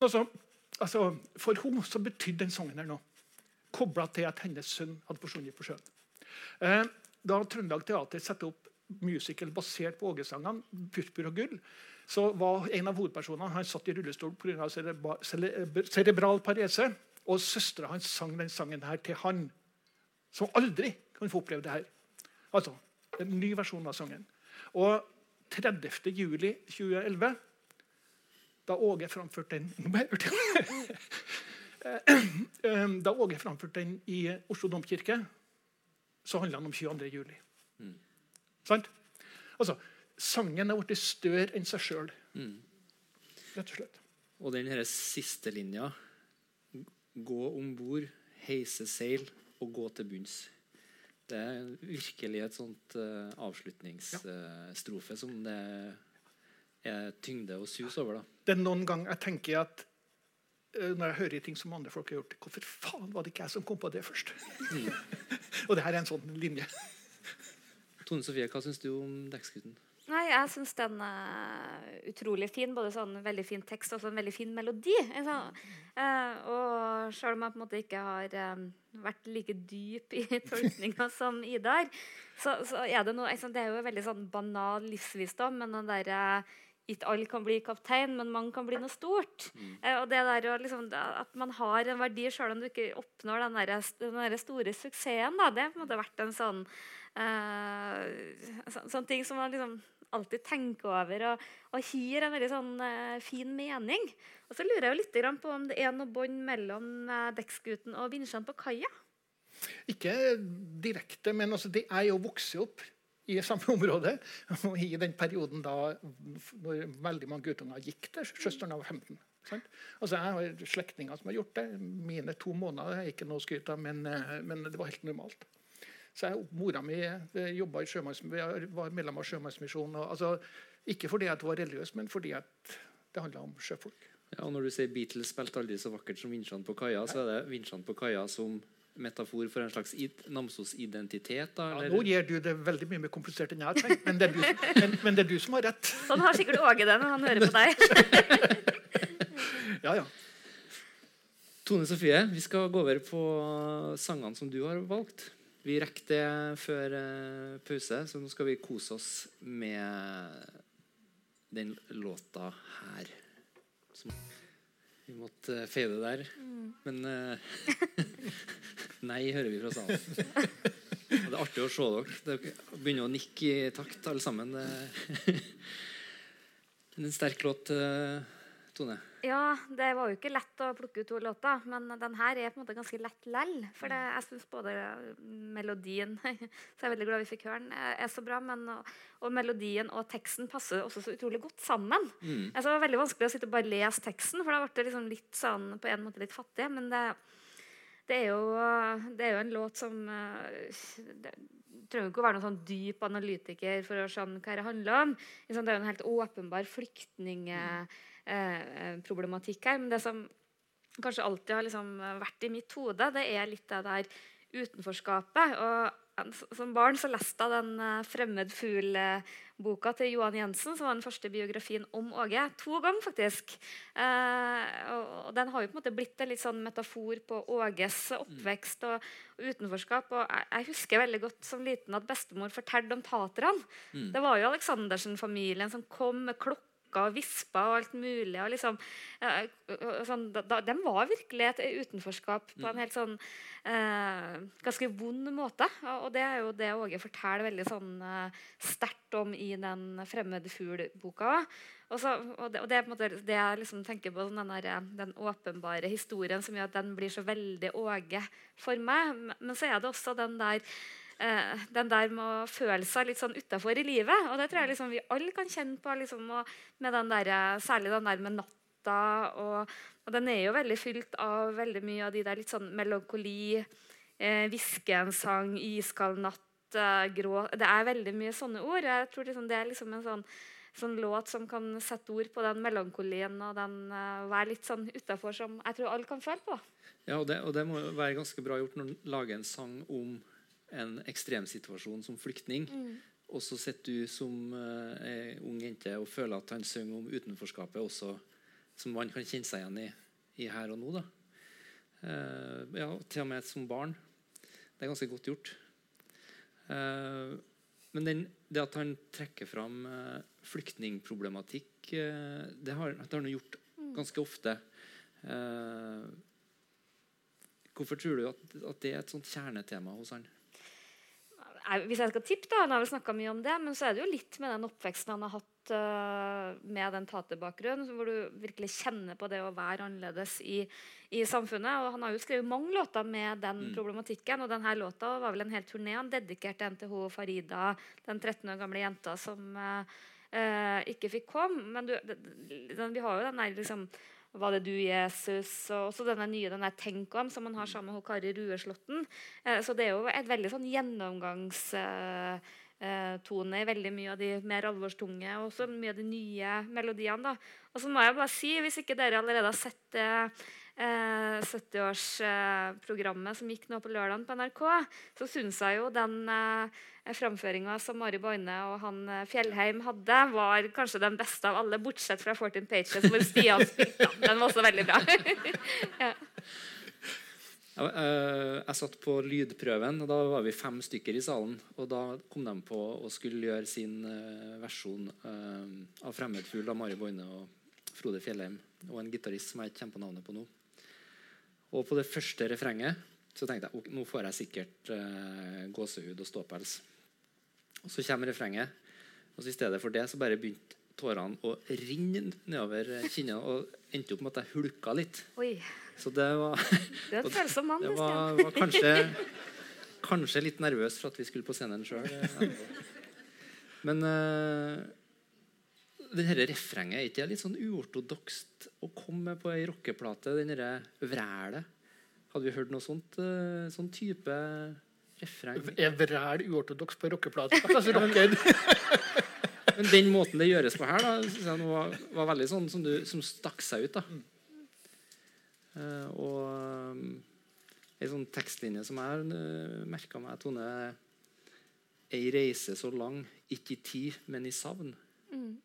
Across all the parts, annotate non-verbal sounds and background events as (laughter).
Altså, altså, for henne så betydde den sangen her noe. Kobla til at hennes sønn hadde forsvunnet på sjøen. Eh, da Trøndelag Teater satte opp musical basert på Åge-sangene, 'Purpur og gull', så var en av hovedpersonene han satt i rullestol pga. cerebral parese. Og søstera hans sang den sangen her til han, som aldri kan få oppleve det her. Altså, En ny versjon av sangen. Og 30. juli 2011, da Åge framførte den (laughs) Da Åge framførte den i Oslo domkirke, så handla den om 22. juli. Mm. Sant? Altså, sangen er blitt større enn seg sjøl. Mm. Rett og slett. Og den siste linja Gå om bord, heise seil og gå til bunns. Det er virkelig et sånt uh, avslutningsstrofe uh, som det er tyngde og sus over. da. Det er noen ganger jeg tenker at uh, når jeg hører ting som andre folk har gjort Hvorfor faen var det ikke jeg som kom på det først? Mm. (laughs) og det her er en sånn linje. Tone Sofie, hva syns du om Dekksgutten? Nei, Jeg syns den er utrolig fin. Både sånn veldig fin tekst og en veldig fin melodi. Sånn, uh, og selv om jeg på en måte ikke har um, vært like dyp i (laughs) tolkninga som Idar, så, så, er det noe liksom, Det er jo veldig sånn banal livsvisdom, men den derre uh, ikke alle kan bli kaptein, men mange kan bli noe stort. Mm. Eh, og det der, liksom, At man har en verdi selv om du ikke oppnår den, der, den der store suksessen. Da, det har på en måte vært en sånn, eh, så, sånn ting som man liksom alltid tenker over og, og gir en veldig sånn eh, fin mening. Og så lurer jeg jo litt på om det er noe bånd mellom eh, dekksgutten og vinsjene på kaia. Ikke direkte, men altså, de er jo vokst opp i samme (laughs) område. Og i den perioden da når veldig mange guttunger gikk til Søsteren var 15. Sant? Altså Jeg har slektninger som har gjort det. Mine to måneder er ikke noe skryt av, men, eh, men, det var helt normalt. Så jeg, Mora mi eh, jobba i var medlem av Sjømannsmisjonen. Altså, ikke fordi jeg var religiøs, men fordi det handla om sjøfolk. Ja, og Når du sier Beatles spilte aldri så vakkert som vinsjene på kaia, så er det vinsjene på kaia som metafor for en slags Namsos identitet? Da, ja, nå gir du det veldig mye mer komplisert enn jeg har tenkt, men det, du, men, men det, er du, som har rett. Sånn har sikkert Åge det når han hører på deg. (laughs) ja, ja. Tone Sofie, vi skal gå over på sangene som du har valgt. Vi rekker det før uh, pause, så nå skal vi kose oss med den låta her. Som vi måtte uh, fade der. Mm. Men uh, (laughs) nei hører vi fra salen. det er artig å se dere. Dere begynner å nikke i takt, alle sammen. Det er (laughs) en sterk låt, uh, Tone. Ja, det var jo ikke lett å plukke ut to låter, men den her er på en måte ganske lett lell. For det, jeg syns både melodien (laughs) Så jeg er veldig glad vi fikk høre den, er så bra. Men, og, og, melodien og teksten passer også så utrolig godt sammen. Mm. Altså, det var veldig vanskelig å sitte og bare lese teksten, for da ble det liksom litt sånn, på en måte litt fattig. Men det, det, er, jo, det er jo en låt som eh, det, trenger ikke å være noen sånn dyp analytiker for å skjønne hva det handler om. Det er jo en helt åpenbar flyktning... Mm Eh, eh, problematikk her. Men det som kanskje alltid har liksom vært i mitt hode, det er litt det der utenforskapet. og som barn så leste jeg den uh, 'Fremmed fugl'-boka til Johan Jensen, som var den første biografien om Åge. To ganger, faktisk. Eh, og, og, Den har jo på en måte blitt en litt sånn metafor på Åges oppvekst og, og utenforskap. og jeg, jeg, husker veldig godt som liten at bestemor fortalte om taterne. Mm. Det var jo Aleksandersen-familien som kom med klokke og vispa og alt mulig. Og liksom, sånn, da, de var virkelig et utenforskap på en mm. helt sånn eh, ganske vond måte. Og det er jo det Åge forteller veldig sånn eh, sterkt om i den 'Fremmed fugl'-boka. Og, og, det, og, det, er på en måte det jeg liksom tenker på den, der, den åpenbare historien som gjør at den blir så veldig Åge for meg. Men så er det også den der eh, den der med å føle seg litt sånn utafor i livet. Og det tror jeg liksom vi alle kan kjenne på. Liksom, med den der, særlig den der med natta. Og, og, den er jo veldig fylt av veldig mye av de der litt sånn melankoli, hviske eh, en iskald natt, eh, grå Det er veldig mye sånne ord. Jeg tror liksom det er liksom en sånn sånn låt som kan sette ord på den melankolien og den uh, være litt sånn utafor, som jeg tror alle kan føle på. Ja, og det, og det må være ganske bra gjort når du lager en sang om en ekstremsituasjon som flyktning. Mm. Og så sitter du som uh, ung jente og føler at han synger om utenforskapet også som man kan kjenne seg igjen i, i her og nå. da. Eh, ja, til og med som barn. Det er ganske godt gjort. Eh, men den, det at han trekker fram eh, flyktningproblematikk, eh, det har, det har han gjort ganske ofte. Eh, hvorfor tror du at, at det er et sånt kjernetema hos han? Hvis jeg skal tippe, da, Han har vel snakka mye om det, men så er det jo litt med den oppveksten han har hatt uh, med den taterbakgrunnen, hvor du virkelig kjenner på det å være annerledes i, i samfunnet. Og han har jo skrevet mange låter med den Mm. problematikken, og denne låta var vel en hel turné han dedikerte til NTH og Farida, den 13 år gamle jenta som uh, uh, ikke fikk komme. Men du, den, vi har jo den der liksom var det du, Jesus? Og også denne nye den der Tenk om, som man har sammen med Kari Rueslåtten. Eh, så det er jo et veldig sånn gjennomgangstone eh, i veldig mye av de mer alvorstunge og også mye av de nye melodiene. da. Og så må jeg bare si, hvis ikke dere allerede har sett det eh, 70-årsprogrammet som gikk nå på lørdag på NRK, så syns jeg jo den eh, framføringa som Mari Boine og han eh, Fjellheim hadde, var kanskje den beste av alle, bortsett fra 14 Pages, hvor Stian spilte. (laughs) Den var også veldig bra. (laughs) ja. Jeg, eh, jeg satt på lydprøven, og da var vi fem stykker i salen. Og da kom de på å skulle gjøre sin eh, versjon eh, av 'Fremmedfugl' av Mari Boine og Frode Fjellheim. Og en gitarist som jeg ikke kjenner på navnet på nå. Og på det første refrenget så tenkte jeg nå får jeg sikkert uh, gåsehud og ståpels. Og så kommer refrenget, og så i stedet for det så bare begynte tårene å renne nedover kinnene og endte opp med at jeg hulka litt. Oi. Så det var (laughs) Du er en følsom mann. det var, var kanskje, kanskje litt nervøs for at vi skulle på scenen sjøl. (laughs) Men uh, det dette refrenget, er ikke det litt sånn uortodokst å komme med på ei rockeplate? Den derre vrælet. Hadde vi hørt noe sånt? eh, sånn type refreng? Er vræl uortodoks på rockeplate? Altså. (laughs) Men den måten det gjøres på her, da, synes jeg var, var veldig sånn som, du, som stakk seg ut. da. Uh, og um, ei sånn tekstlinje som jeg uh, merka meg, Tone Ei reise så lang, ikke i tid, men i savn. Mm.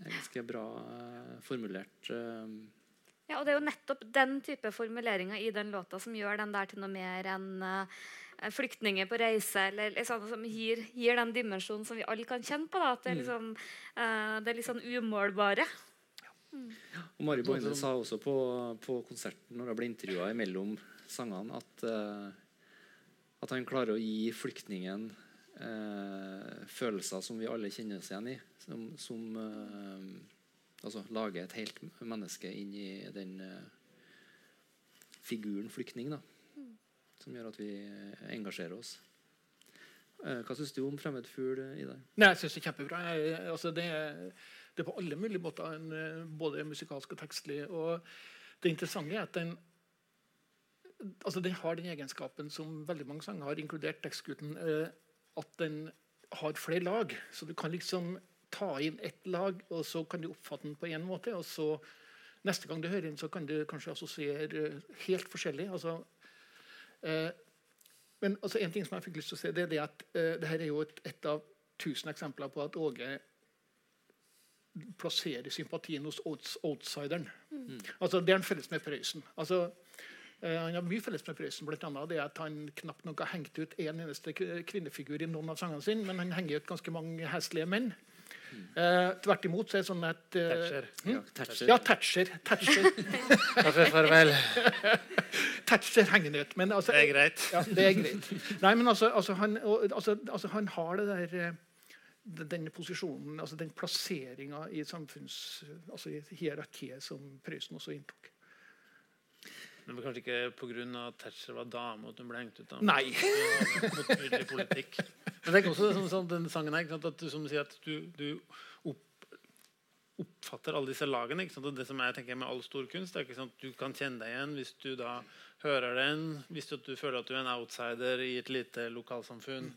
Det er ganske bra eh, formulert. eh. Ja, og Det er jo nettopp den type formuleringer i den låta som gjør den der til noe mer enn eh, flyktninger på reise, eller liksom, som gir, gir den dimensjonen som vi alle kan kjenne på. Da, at det er, liksom, eh, det er litt sånn umålbare. Og Mari Boine sa også på, på konserten når hun ble intervjua mellom sangene, at, at han klarer å gi flyktningen eh, følelser som vi alle kjenner oss igjen i. Som, som eh, altså lager et helt menneske inn i den eh, figuren flyktning. da Som gjør at vi eh, engasjerer oss. Eh, hva syns du om 'Fremmed fugl', Idar? Nei, jeg syns det er kjempebra. Jeg, altså, det, det er på alle mulige måter en, eh, både musikalsk og tekstlig. Og det interessante er at den altså den har den egenskapen som veldig mange sanger har, inkludert tekstgutten, eh, at den har flere lag. Så du kan liksom ta inn ett lag, og så kan du oppfatte den på én måte. Og så neste gang du hører den, så kan du kanskje assosiere eh, helt forskjellig. Altså, eh, men altså, en ting som jeg fikk lyst til å si, det er det at eh, det her er jo et, et av tusen eksempler på at Åge plasserer sympatien hos outs outsideren. Altså, det er en felles med Prøysen. Altså, han har mye felles med Prøysen, bl.a. det at han knapt nok har hengt ut en eneste kvinnefigur i noen av sangene sine, men han henger ut ganske mange heslige menn. Uh, tvert imot så er det sånn at uh, Thatcher. hm? Ja, Thatcher. Ja, Thatcher. (laughs) Farvel. (laughs) Thatcher henger ut. Men altså, Det er greit. Ja, det er greit. Nei, men altså, altså, han, altså, altså han har det der eh, den- posisjonen, altså den plasseringa i samfunns, altså i hierarkiet som Prøysen også inntok. Men det var kanskje ikke pga. at Thatcher var dame at hun ble hengt ut? da. Nei. (laughs) Det Motbydelig politikk. Men tenk også sånn, sånn, den sangen her, at du, som sier at du, du opp, oppfatter alle disse lagene. Og det som jeg tenker med all stor kunst, er ikke sant, du kan kjenne deg igjen hvis du da hører den, hvis du, du føler at du er en outsider i et lite lokalsamfunn.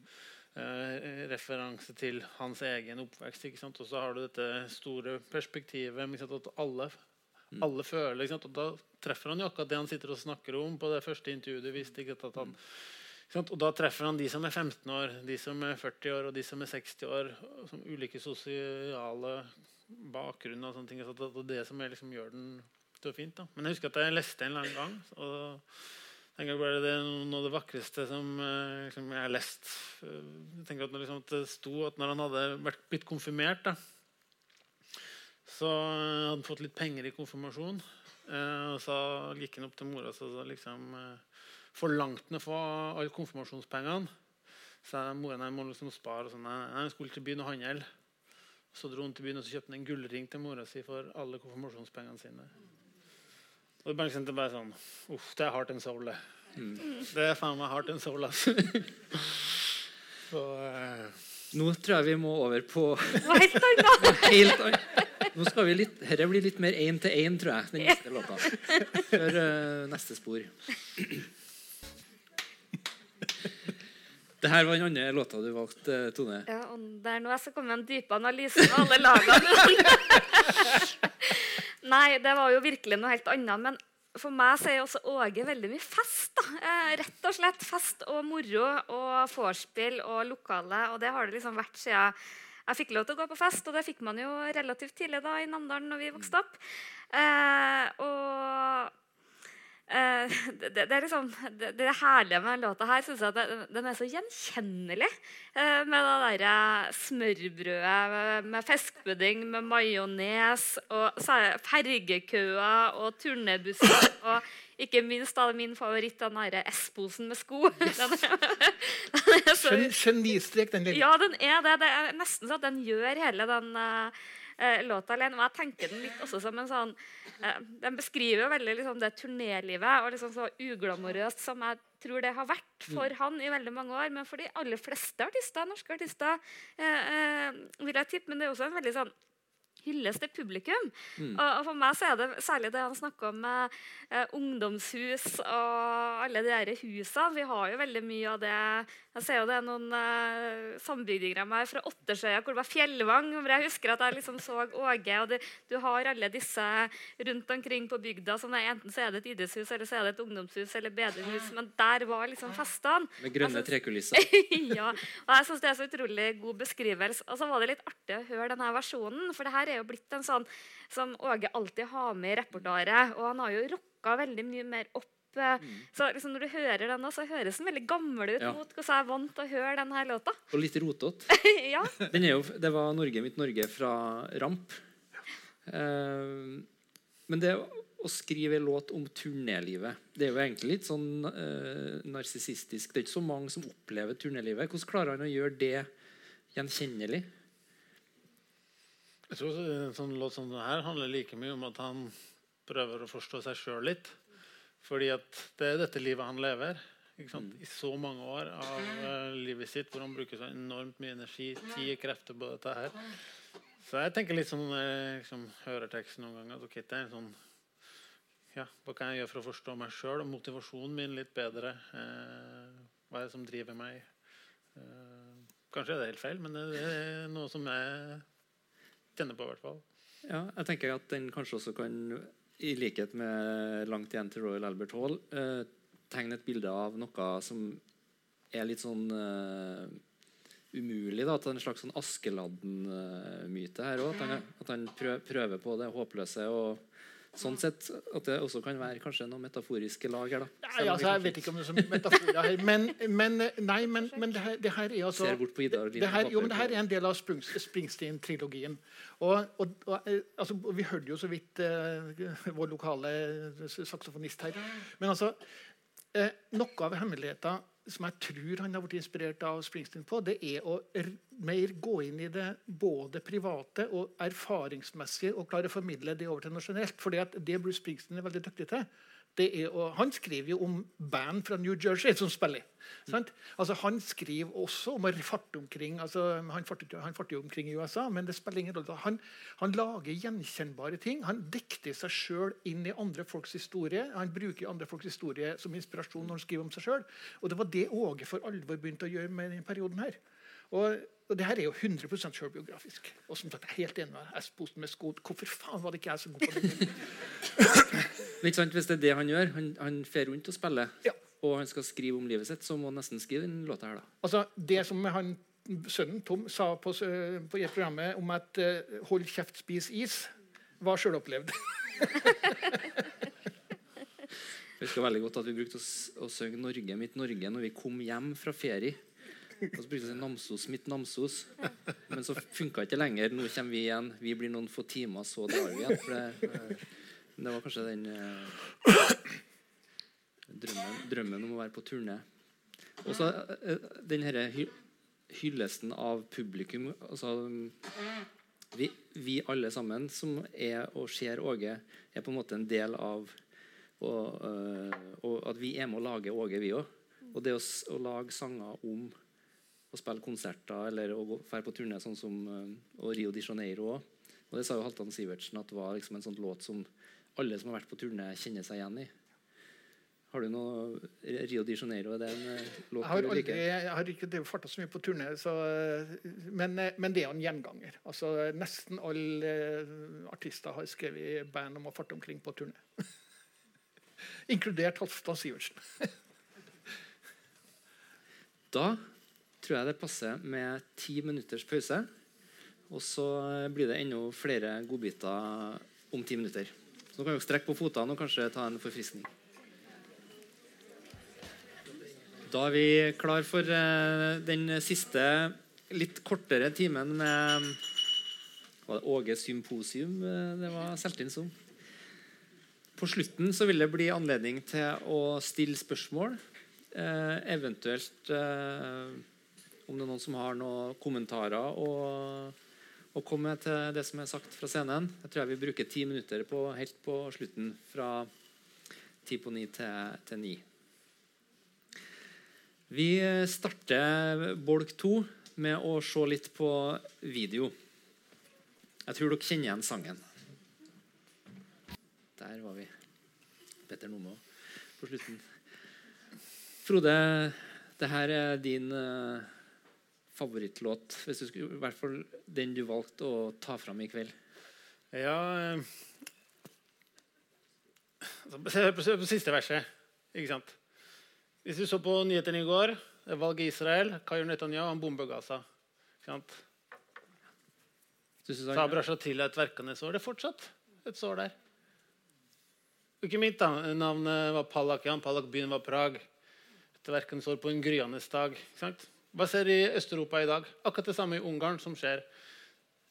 Eh, referanse til hans egen oppvekst. Ikke sant? Og så har du dette store perspektivet med at alle, alle føler? Og da treffer han jo akkurat det han sitter og snakker om på det første intervjuet. Du at han Og da treffer han de som er 15 år, de som er 40 år og de som er 60 år. Som ulike sosiale bakgrunner og sånne ting. Så det er det som er, liksom, gjør den så fint. da. Men jeg husker at jeg leste en eller annen gang. og jeg tenker bare Det er noe av det vakreste som eh, liksom, jeg har lest. Jeg tenker at liksom, Det sto at når han hadde blitt konfirmert, da, så hadde han fått litt penger i konfirmasjon. Eh, og så gikk han opp til mora og så liksom eh, forlangte han å få alle konfirmasjonspengene. Så mora jeg må liksom spare. og sånn, nei, nei, jeg skulle til byen og handle. Så dro han til byen og så kjøpte han en gullring til mora si for alle konfirmasjonspengene sine. Og det bare, er bare sånn Uff, det er hardt and soul, det. Det er faen meg hardt and soul, altså. (laughs) Så, uh... Nå tror jeg vi må over på Hva helt annet? (laughs) Nå skal vi litt, Dette blir litt mer én til én, tror jeg. Den neste låta. Før uh, neste spor. Det her var den andre låta du valgte, eh, Tone. Ja, og det er nå jeg skal komme med en dyp analyse av alle lagene. Nei, det var jo virkelig noe helt annet. Men for meg så er også Åge veldig mye fest. da. Eh, rett og slett fest og moro og vorspiel og lokale. Og det har det liksom vært siden jeg fikk lov til å gå på fest. Og det fikk man jo relativt tidlig da i Namdalen når vi vokste opp. Eh, og Eh, (laughs) det, det, er liksom, det, det herlige med denne låta her synes jeg at den er så gjenkjennelig. Eh, med det derre smørbrødet med, med fiskepudding, med majones og er fergekøer og turnebusser. og ikke minst da min favoritt, den derre S-posen med sko. (laughs) Den er, (laughs) den er så, den ja, den er det. Det er nesten så at den gjør hele den eh, låta alene. Og jeg tenker den litt også som en sånn uh, Den beskriver jo veldig liksom, det turnélivet, og liksom så uglamorøst som jeg tror det har vært for han i veldig mange år. Men for de aller fleste artister, norske artister, uh, vil jeg tippe. Men det er også en veldig sånn hyllest til publikum. Og, og for meg så er det særlig det han snakker om med eh, ungdomshus og alle de der husene. Vi har jo veldig mye av det. Jeg ser jo det er noen uh, sambygdinger av meg fra Åttersøya hvor det var fjellvang. hvor Jeg husker at jeg liksom så Åge. og det, Du har alle disse rundt omkring på bygda. som er, Enten så er det et idrettshus eller så er det et ungdomshus eller bedehus. Men der var liksom festene. Med grønne trekulisser. (laughs) ja, og jeg synes Det er så utrolig god beskrivelse. Og så var det litt artig å høre denne versjonen. For det her er jo blitt en sånn som Åge alltid har med i repertoaret. Og han har jo rocka veldig mye mer opp. Eh, Så liksom når du hører den, nå, så høres den veldig gammel ut Ja. mot hvordan jeg er vant til å høre denne låta. Og litt rotete. (laughs) ja. Den er jo, det var 'Norge mitt Norge' fra Ramp. Uh, men det å skrive en låt om turnélivet Det er jo egentlig litt sånn uh, narsissistisk. Det er ikke så mange som opplever turnélivet. Hvordan klarer han å gjøre det gjenkjennelig? Jeg tror en sånn låt som denne handler like mye om at han prøver å forstå seg sjøl litt. Fordi at det er dette livet han lever. Ikke sant? I så mange år av uh, livet sitt hvor han bruker så enormt mye energi, tid og krefter på dette her. Så jeg tenker litt sånn når jeg liksom, hører teksten noen ganger at ok, det er en sånn ja, Hva kan jeg gjøre for å forstå meg sjøl og motivasjonen min litt bedre? Uh, hva er det som driver meg? Uh, kanskje er det helt feil, men det, det er noe som jeg kjenner på, i hvert fall. Ja, jeg tenker at den kanskje også kan, i likhet med Langt igjen til Royal Albert Hall, eh, tegne et bilde av noe som er litt sånn eh, umulig. da, at det er En slags sånn Askeladden-myte her òg. At, han- at han prøver på det håpløse. og Sånn sett at det også kan være kanskje noen metaforiske lag her. da. Nei, altså, jeg vet ikke om det er så metaforer her, men, men, nei, men, men det, her, det her er altså Ser bort på Ida og Line det her, jo, men det her er en del av Springs- Springsteen-trilogien. Og, og, og, altså, Vi hørte jo så vidt uh, vår lokale saksofonist her. Men altså, uh, noe av hemmeligheten som jeg tror han har blitt inspirert av Springsteen på, det er å mer gå inn i det både private og erfaringsmessige og klare å formidle det over til generelt. For det Bruce Springsteen veldig dyktig til, å, Han skriver jo om band fra New Jersey som spiller. Sant? Altså, han skriver også om å farte omkring. altså Han farter, han farter jo omkring i USA, men det spiller ingen rolle. Han, han lager gjenkjennbare ting. Han dikter seg sjøl inn i andre folks historie. Han bruker andre folks historie som inspirasjon når han skriver om seg sjøl. Og det var det Åge for alvor begynte å gjøre med denne perioden her. Og, og det her er jo 100% selvbiografisk. Og som sagt, jeg er helt enig med S-posten med sko. Hvorfor faen var det ikke jeg så god på det? (laughs) Sant, Hvis det er det han gjør, han, han fer rundt og spiller, Ja. og han skal skrive om livet sitt, så må han nesten skrive den låta her, da. Altså, det som han, sønnen Tom sa på, på programmet om at uh, 'hold kjeft, spis is', var sjølopplevd. (laughs) Jeg husker veldig godt at vi brukte å, å synge 'Norge mitt Norge' når vi kom hjem fra ferie. Og så brukte vi 'Namsos mitt Namsos'. Men så funka ikke lenger. Nå kommer vi igjen. Vi blir noen få timer, så drar vi igjen. For det, det var kanskje den eh, drømmen, drømmen om å være på turné. Og så eh, den herre hy hyllesten av publikum. Altså vi, vi alle sammen som er og ser Åge, er på en måte en del av og, øh, og at vi er med å lage Åge, vi òg. Og det å, å lage sanger om å spille konserter eller å være på turné sånn som øh, og Rio de Janeiro òg. Og det sa jo Halvdan Sivertsen at det var liksom en sånn låt som alle som har vært på turné, kjenner seg igjen i. Har du noe Rio de Janeiro? Er det en øh, låt Jeg har, aldri, jeg har ikke farta så mye på turné, så, eh, men, eh, men det er en gjenganger. Altså, nesten alle eh, artister har skrevet i band om å farte omkring på turné. (laughs) Inkludert Halvdan Sivertsen. (laughs) Da tror jeg det passer med ti minutters pause. Og så blir det enda flere godbiter om ti minutter. Så nå kan dere strekke på fotene og kanskje ta en forfriskning. Da er vi klar for eh, den siste, litt kortere timen med Var det Åge Symposium eh, det var solgt inn som? På slutten så vil det bli anledning til å stille spørsmål. Eh, eventuelt om det er noen som har noen kommentarer å, å komme til det som er sagt fra scenen. Jeg tror jeg vi bruker ti minutter på, helt på slutten, fra ti på ni til, til ni. Vi starter bolk to med å se litt på video. Jeg tror dere kjenner igjen sangen. Der var vi. Petter Nomo på slutten. Frode, det her er din eh, favorittlåt. Hvis du skulle, I hvert fall den du valgte å ta fram i kveld. Ja eh, altså, (laughs) Se på, på siste verset. Ikke sant? Hvis du så på nyhetene i går, det er valg i Israel, hva gjør Netanyahu? Han bomber Gaza. Ikke sant? Sabra Shatila et verkende sår. Det er fortsatt et sår der. Ikke mitt da, Navnet var Pallak. Jan Pallak, byen var Prag. Et verkende sår på en gryende dag. Ikke sant? Hva ser i Øst-Europa i dag? Akkurat det samme i Ungarn som skjer.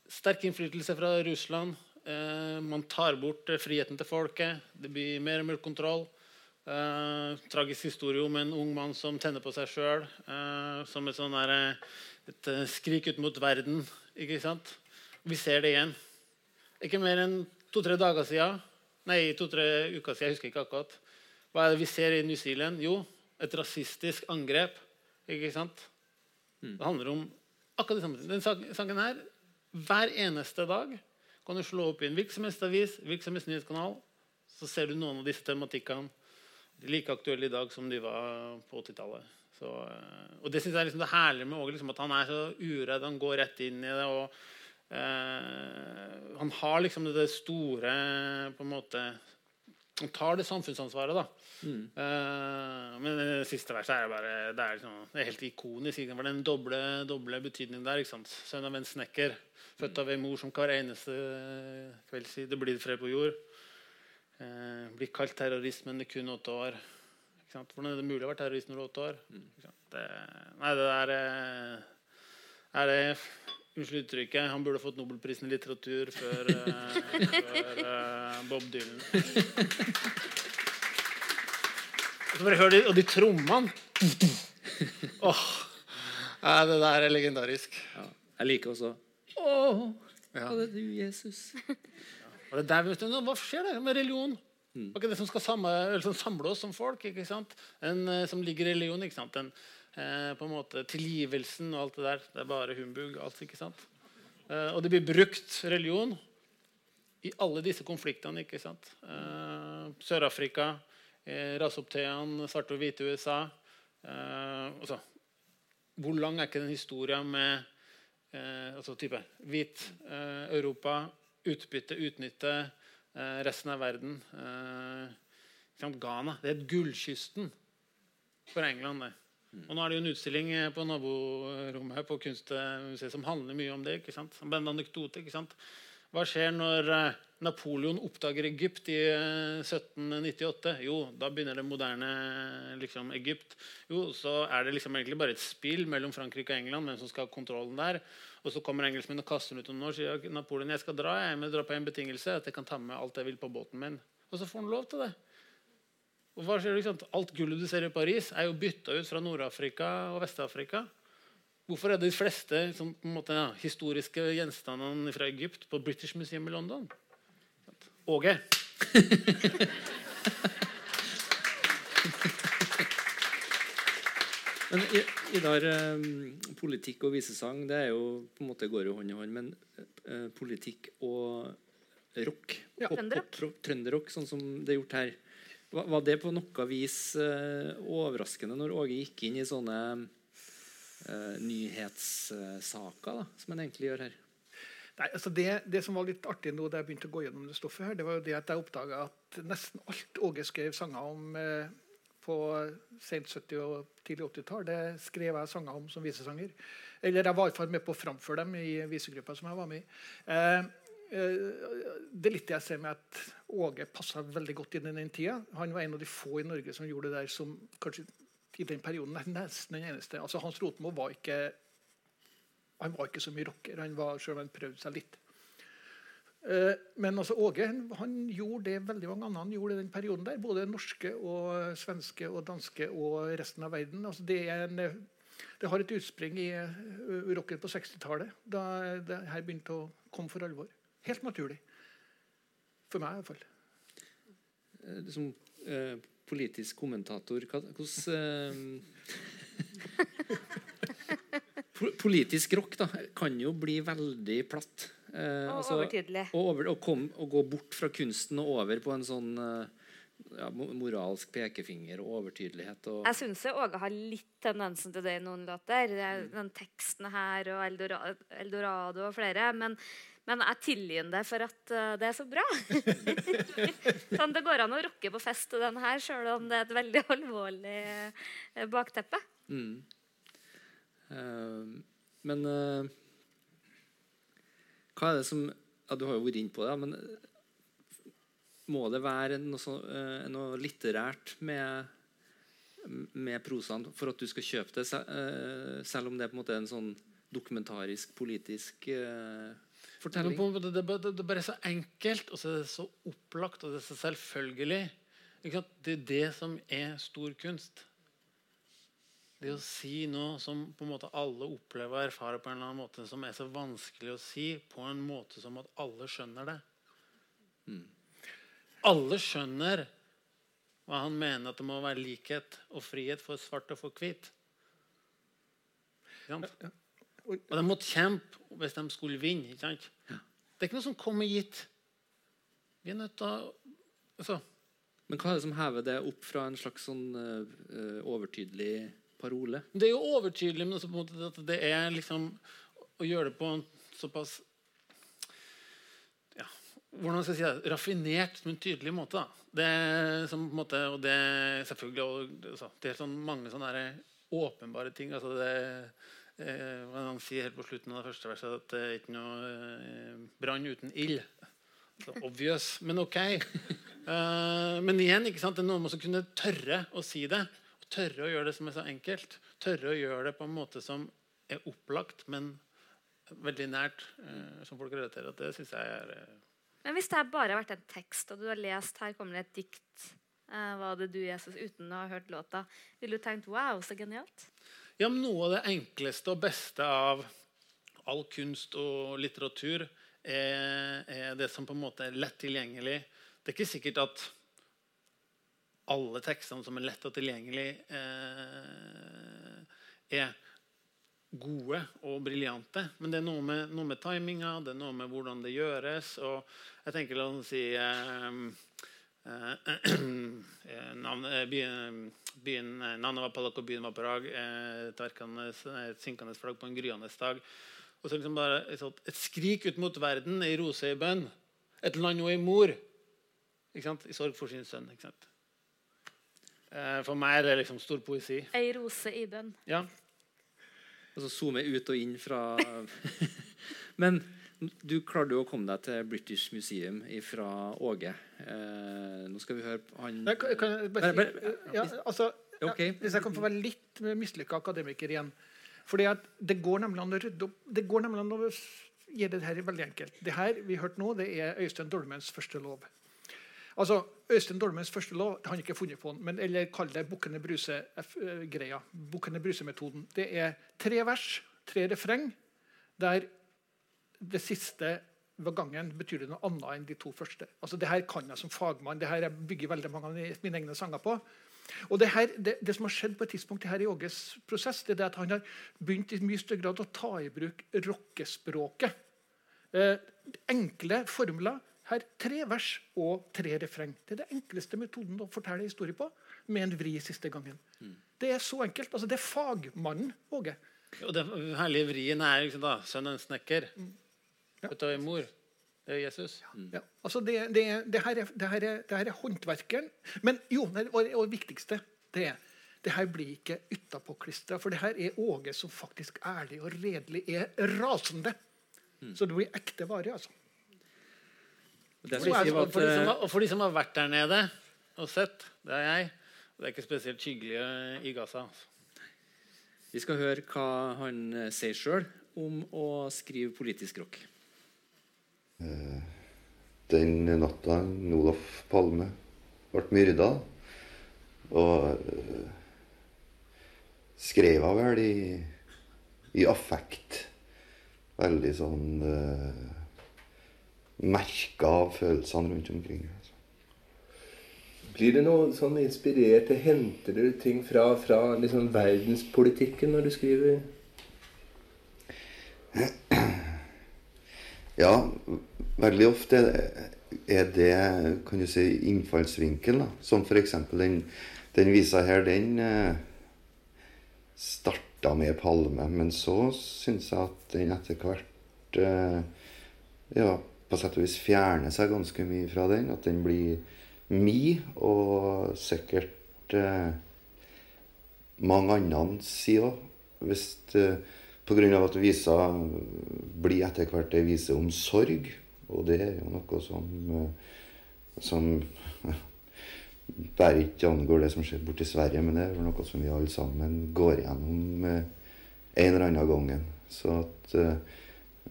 Sterk innflytelse fra Russland. Eh, man tar bort eh, friheten til folket. Det blir mer og mer kontroll. Eh, tragisk historie om en ung mann som tenner på seg sjøl. Som et, sånn der, et skrik ut mot verden. Ikke sant? Vi ser det igjen. Ikke mer enn to-tre dager siden, nei, to-tre uker siden, jeg husker ikke akkurat. Hva er det vi ser i New Zealand? Jo, et rasistisk angrep. Ikke sant? Det handler om akkurat det samme. Den saken her, hver eneste dag kan du slå opp i en virksomhetsavis, virksomhetsnyhetskanal, så ser du noen av disse tematikkene like aktuelle i dag som de var på 80-tallet. Eh, og det synes jeg er liksom det herlige med Åge, liksom, at han er så uredd. Han går rett inn i det. og Uh, Han har liksom det store på en måte Tar det samfunnsansvaret, da. Eh, men det siste verset er bare Det er, liksom, det er helt ikonisk. Det var den doble, doble betydningen der. ikke sant? Sønn av en snekker, født av en mor som hver eneste kveld sier det blir fred på jord. Uh, blir kalt terrorist, men det er kun åtte år. Ikke sant? Hvordan er det mulig å være terrorist når du er åtte år? Mm. Det, nei, det der eh, er det Unnskyld uttrykket. Han burde fått Nobelprisen i litteratur før, uh, før Bob Dylan. Bare hør de, og de trommene. Åh, ja, det der er legendarisk. Ja. Jeg liker også Å, Ja. var er du, Jesus? Og det er der, vet du, hva skjer der med religion? Det er ikke det som skal samle, eller som samle oss som folk. ikke sant? En eh, som ligger i religion. ikke sant? Den, eh, på en måte Tilgivelsen og alt det der. Det er bare humbug. alt, ikke sant? Eh, og det blir brukt religion i alle disse konfliktene. ikke sant? Eh, Sør-Afrika, eh, raseopptøyene, svarte og hvite USA. Eh, altså, hvor lang er ikke den historien med eh, altså type hvit eh, Europa, utbytte, utnytte resten av verden? Ghana, det er gullkysten. for England. det. Og nå er det jo en utstilling eh, på naborommet her på Kunstmuseet som handler mye om det. ikke sant? Som en anekdote, ikke sant? Hva skjer når eh, Napoleon oppdager Egypt i eh, 1798? Jo, da begynner det moderne liksom, Egypt. Jo, Så er det liksom egentlig bare et spill mellom Frankrike og England. hvem som skal ha kontrollen der. Og så kommer engelskmennene og kaster den ut om år, sier Napoleon jeg skal dra, jeg, men dra på en betingelse, at jeg kan ta med alt jeg vil på båten min. Og så får han lov til det. Og hva skjer, ikke? Alt gullet du ser i Paris, er jo bytta ut fra Nord-Afrika og Vest-Afrika. Hvorfor er de fleste sånn, på en måte, ja, historiske gjenstandene fra Egypt på British Museum i London? Åge. (laughs) Men I- Idar, eh, politikk og visesang det er jo, på en måte går jo hånd i hånd. Men eh, politikk og rock, Ja. Trønderrock, sånn som det er gjort her, var, det på noe vis eh, overraskende når Åge gikk inn i sånne eh, nyhetssaker, da, som han egentlig gjør her? Nei, altså det, det som var litt artig nå da jeg begynte å gå gjennom det stoffet, her, det var jo det at jeg oppdaga at nesten alt Åge skrev sanger om eh, på sent 70- og tidlig 80-tall, det skrev jeg sanger om som visesanger. Eller jeg var i hvert fall med på å framføre dem i visegruppa som jeg var med i. det er litt det jeg ser med at Åge passa veldig godt inn i den tida. Han var en av de få i Norge som gjorde det der som kanskje i den perioden er nesten den eneste. Altså Hans Rotmo var ikke han var ikke så mye rocker, han var, selv om han prøvde seg litt. Eh, Men altså Åge han, gjorde det veldig mange andre gjorde i den perioden. der, Både norske, og svenske, og danske og resten av verden. Altså det, en, eh, det har et utspring i uh, rocken på 60-tallet, da det her begynte å komme for alvor. Helt naturlig. For meg, i hvert fall. Eh, Som eh, politisk kommentator hvordan eh, (laughs) Politisk rock da, kan jo bli veldig platt. Eh, Og altså- overtydelig. Og, over, og, kom, og gå bort fra kunsten og over på en sånn eh, ja, moralsk pekefinger og overtydelighet. Og, Jeg syns Åge har litt tendensen til det i noen låter. Er Den teksten her og Eldorado, Eldorado og flere. Men, men jeg tilgir det for at eh, det er så bra. (laughs) sånn, det går an å rocke på fest til den her, sjøl om det er et veldig (laughs) alvorlig eh, bakteppe. mm. Uh, men uh, hva er det som ja, Du har jo vært inne på det, men må det være noe, så, uh, noe litterært med, med prosaen for at du skal kjøpe det, se- selv om det er på en måte en sånn dokumentarisk, politisk er, fortelling? på det, det, det, er bare- er så enkelt, og så er det så opplagt, og det er så selvfølgelig. Det er det som er stor kunst. Det å si noe som på en måte alle opplever og erfarer på en eller annen måte, som er så vanskelig å si på en måte som at alle skjønner det. Alle skjønner hva han mener at det må være likhet og frihet for svart og for hvit. Ja, sant? Og de måtte kjempe hvis de skulle vinne. ikke sant? Det er ikke noe som kommer gitt. Vi er nødt til å altså, Men hva er det som hever det opp fra en slags sånn eh, overtydelig parole? Det er jo overtydelig, men at det er liksom å gjøre det på en såpass ja, hvordan skal jeg si det, raffinert, men tydelig måte. da. Det er som på en måte, og det er selvfølgelig og, altså, det er sånn mange sånne åpenbare ting. altså det Han sier helt på slutten av det første verset at det er ikke noe eh, brann uten ild. Så obvious, men ok. Eh, men igjen, ikke sant? det er noe med å kunne tørre å si det. Og tørre å gjøre det som er så enkelt. Tørre å gjøre det på en måte som er opplagt, men veldig nært, eh, som folk relaterer at Det syns jeg er eh, Men hvis det bare har vært en tekst, og du har lest her kommer det et dikt eh, Var det du, Jesus, uten å ha hørt låta, ville du tenkt wow, så genialt? Ja, men Noe av det enkleste og beste av all kunst og litteratur er, er det som på en måte er lett tilgjengelig. Det er ikke sikkert at alle tekstene som er lett og tilgjengelig, eh, er gode og briljante. Men det er noe med, noe med timinga, det er noe med hvordan det gjøres. og jeg tenker La oss si eh, (clears throat) byen, byen, eh, Navnet var Palak og byen var. Eh, et, et synkende flagg på en gryende dag. Og så liksom bare et, skrik ut mot verden i rose i bønn. Et land og ei mor. Ikke sant? I sorg for sin sønn. Ikke sant? Eh, For meg er det liksom stor poesi. Ei rose i bønn. Ja. zoomer zoome ut og inn fra (laughs) Men du klarte jo å komme deg til British Museum fra Åge. Eh, nå skal vi høre han Nei, kan, kan jeg bare Bare- si, bare- ja, altså, ja, Hvis jeg kan få være litt mislykka akademiker igjen. Fordi at Det går nemlig an å rydde opp Det går nemlig an å gjøre det her veldig enkelt. Det her vi hørte nå, det er Øystein Dolmens første lov. Altså, Øystein Dolmens første lov han har ikke funnet på den, men eller kall det Bukkene Bruse-greia. Bukkene Bruse-metoden. Det er tre vers, tre refreng, der det siste gangen betyr det noe annet enn de to første. Altså, det her kan jeg som fagmann. det her jeg bygger veldig mange av mine egne sanger på. Og det, her, det, det som har skjedd på et tidspunkt her i Åges prosess, det er at han har begynt i mye større grad å ta i bruk rockespråket. Eh, enkle formler. Her tre vers og tre refreng. Det er det enkleste metoden å fortelle historie på, med en vri siste gangen. Det er så enkelt. altså Det er fagmannen Åge. Og den herlige vrien er liksom da, sønnen snekker. Født av er mor. Det er Jesus. Ja, altså det, det, det, her er, det, her er, det her er håndverkeren. Men jo, det, og det viktigste det er det her blir ikke utapåklistra. For det her er Åge som faktisk ærlig og redelig er rasende. Så det blir ekte vare. altså. Det For de, som, for, de som, eh, og for de som har vært der nede og sett, det er jeg. Og Det er ikke spesielt hyggelig eh, i Gaza. altså. Vi skal høre hva han eh, sier sjøl om å skrive politisk rock. Den natta Olof Palme ble myrda. Og øh, skrev hun vel i, i affekt. Veldig sånn uh, Merka av følelsene rundt omkring. Altså. Blir det noe sånn inspirert? Henter du ting fra, fra liksom verdenspolitikken når du skriver? Ja, veldig ofte er det kan du si, innfallsvinkel. Da. Som f.eks. den, den visa her, den eh, starta med Palme. Men så syns jeg at den etter hvert eh, ja, på sett og vis fjerner seg ganske mye fra den. At den blir mi, og sikkert eh, mange andre sier òg. Hvis eh, av at visa blir etter hvert ei vise om sorg. Og det er jo noe som, eh, som (laughs) bare ikke angår det som skjer borti Sverige, men det er vel noe som vi alle sammen går gjennom eh, en eller annen at, eh,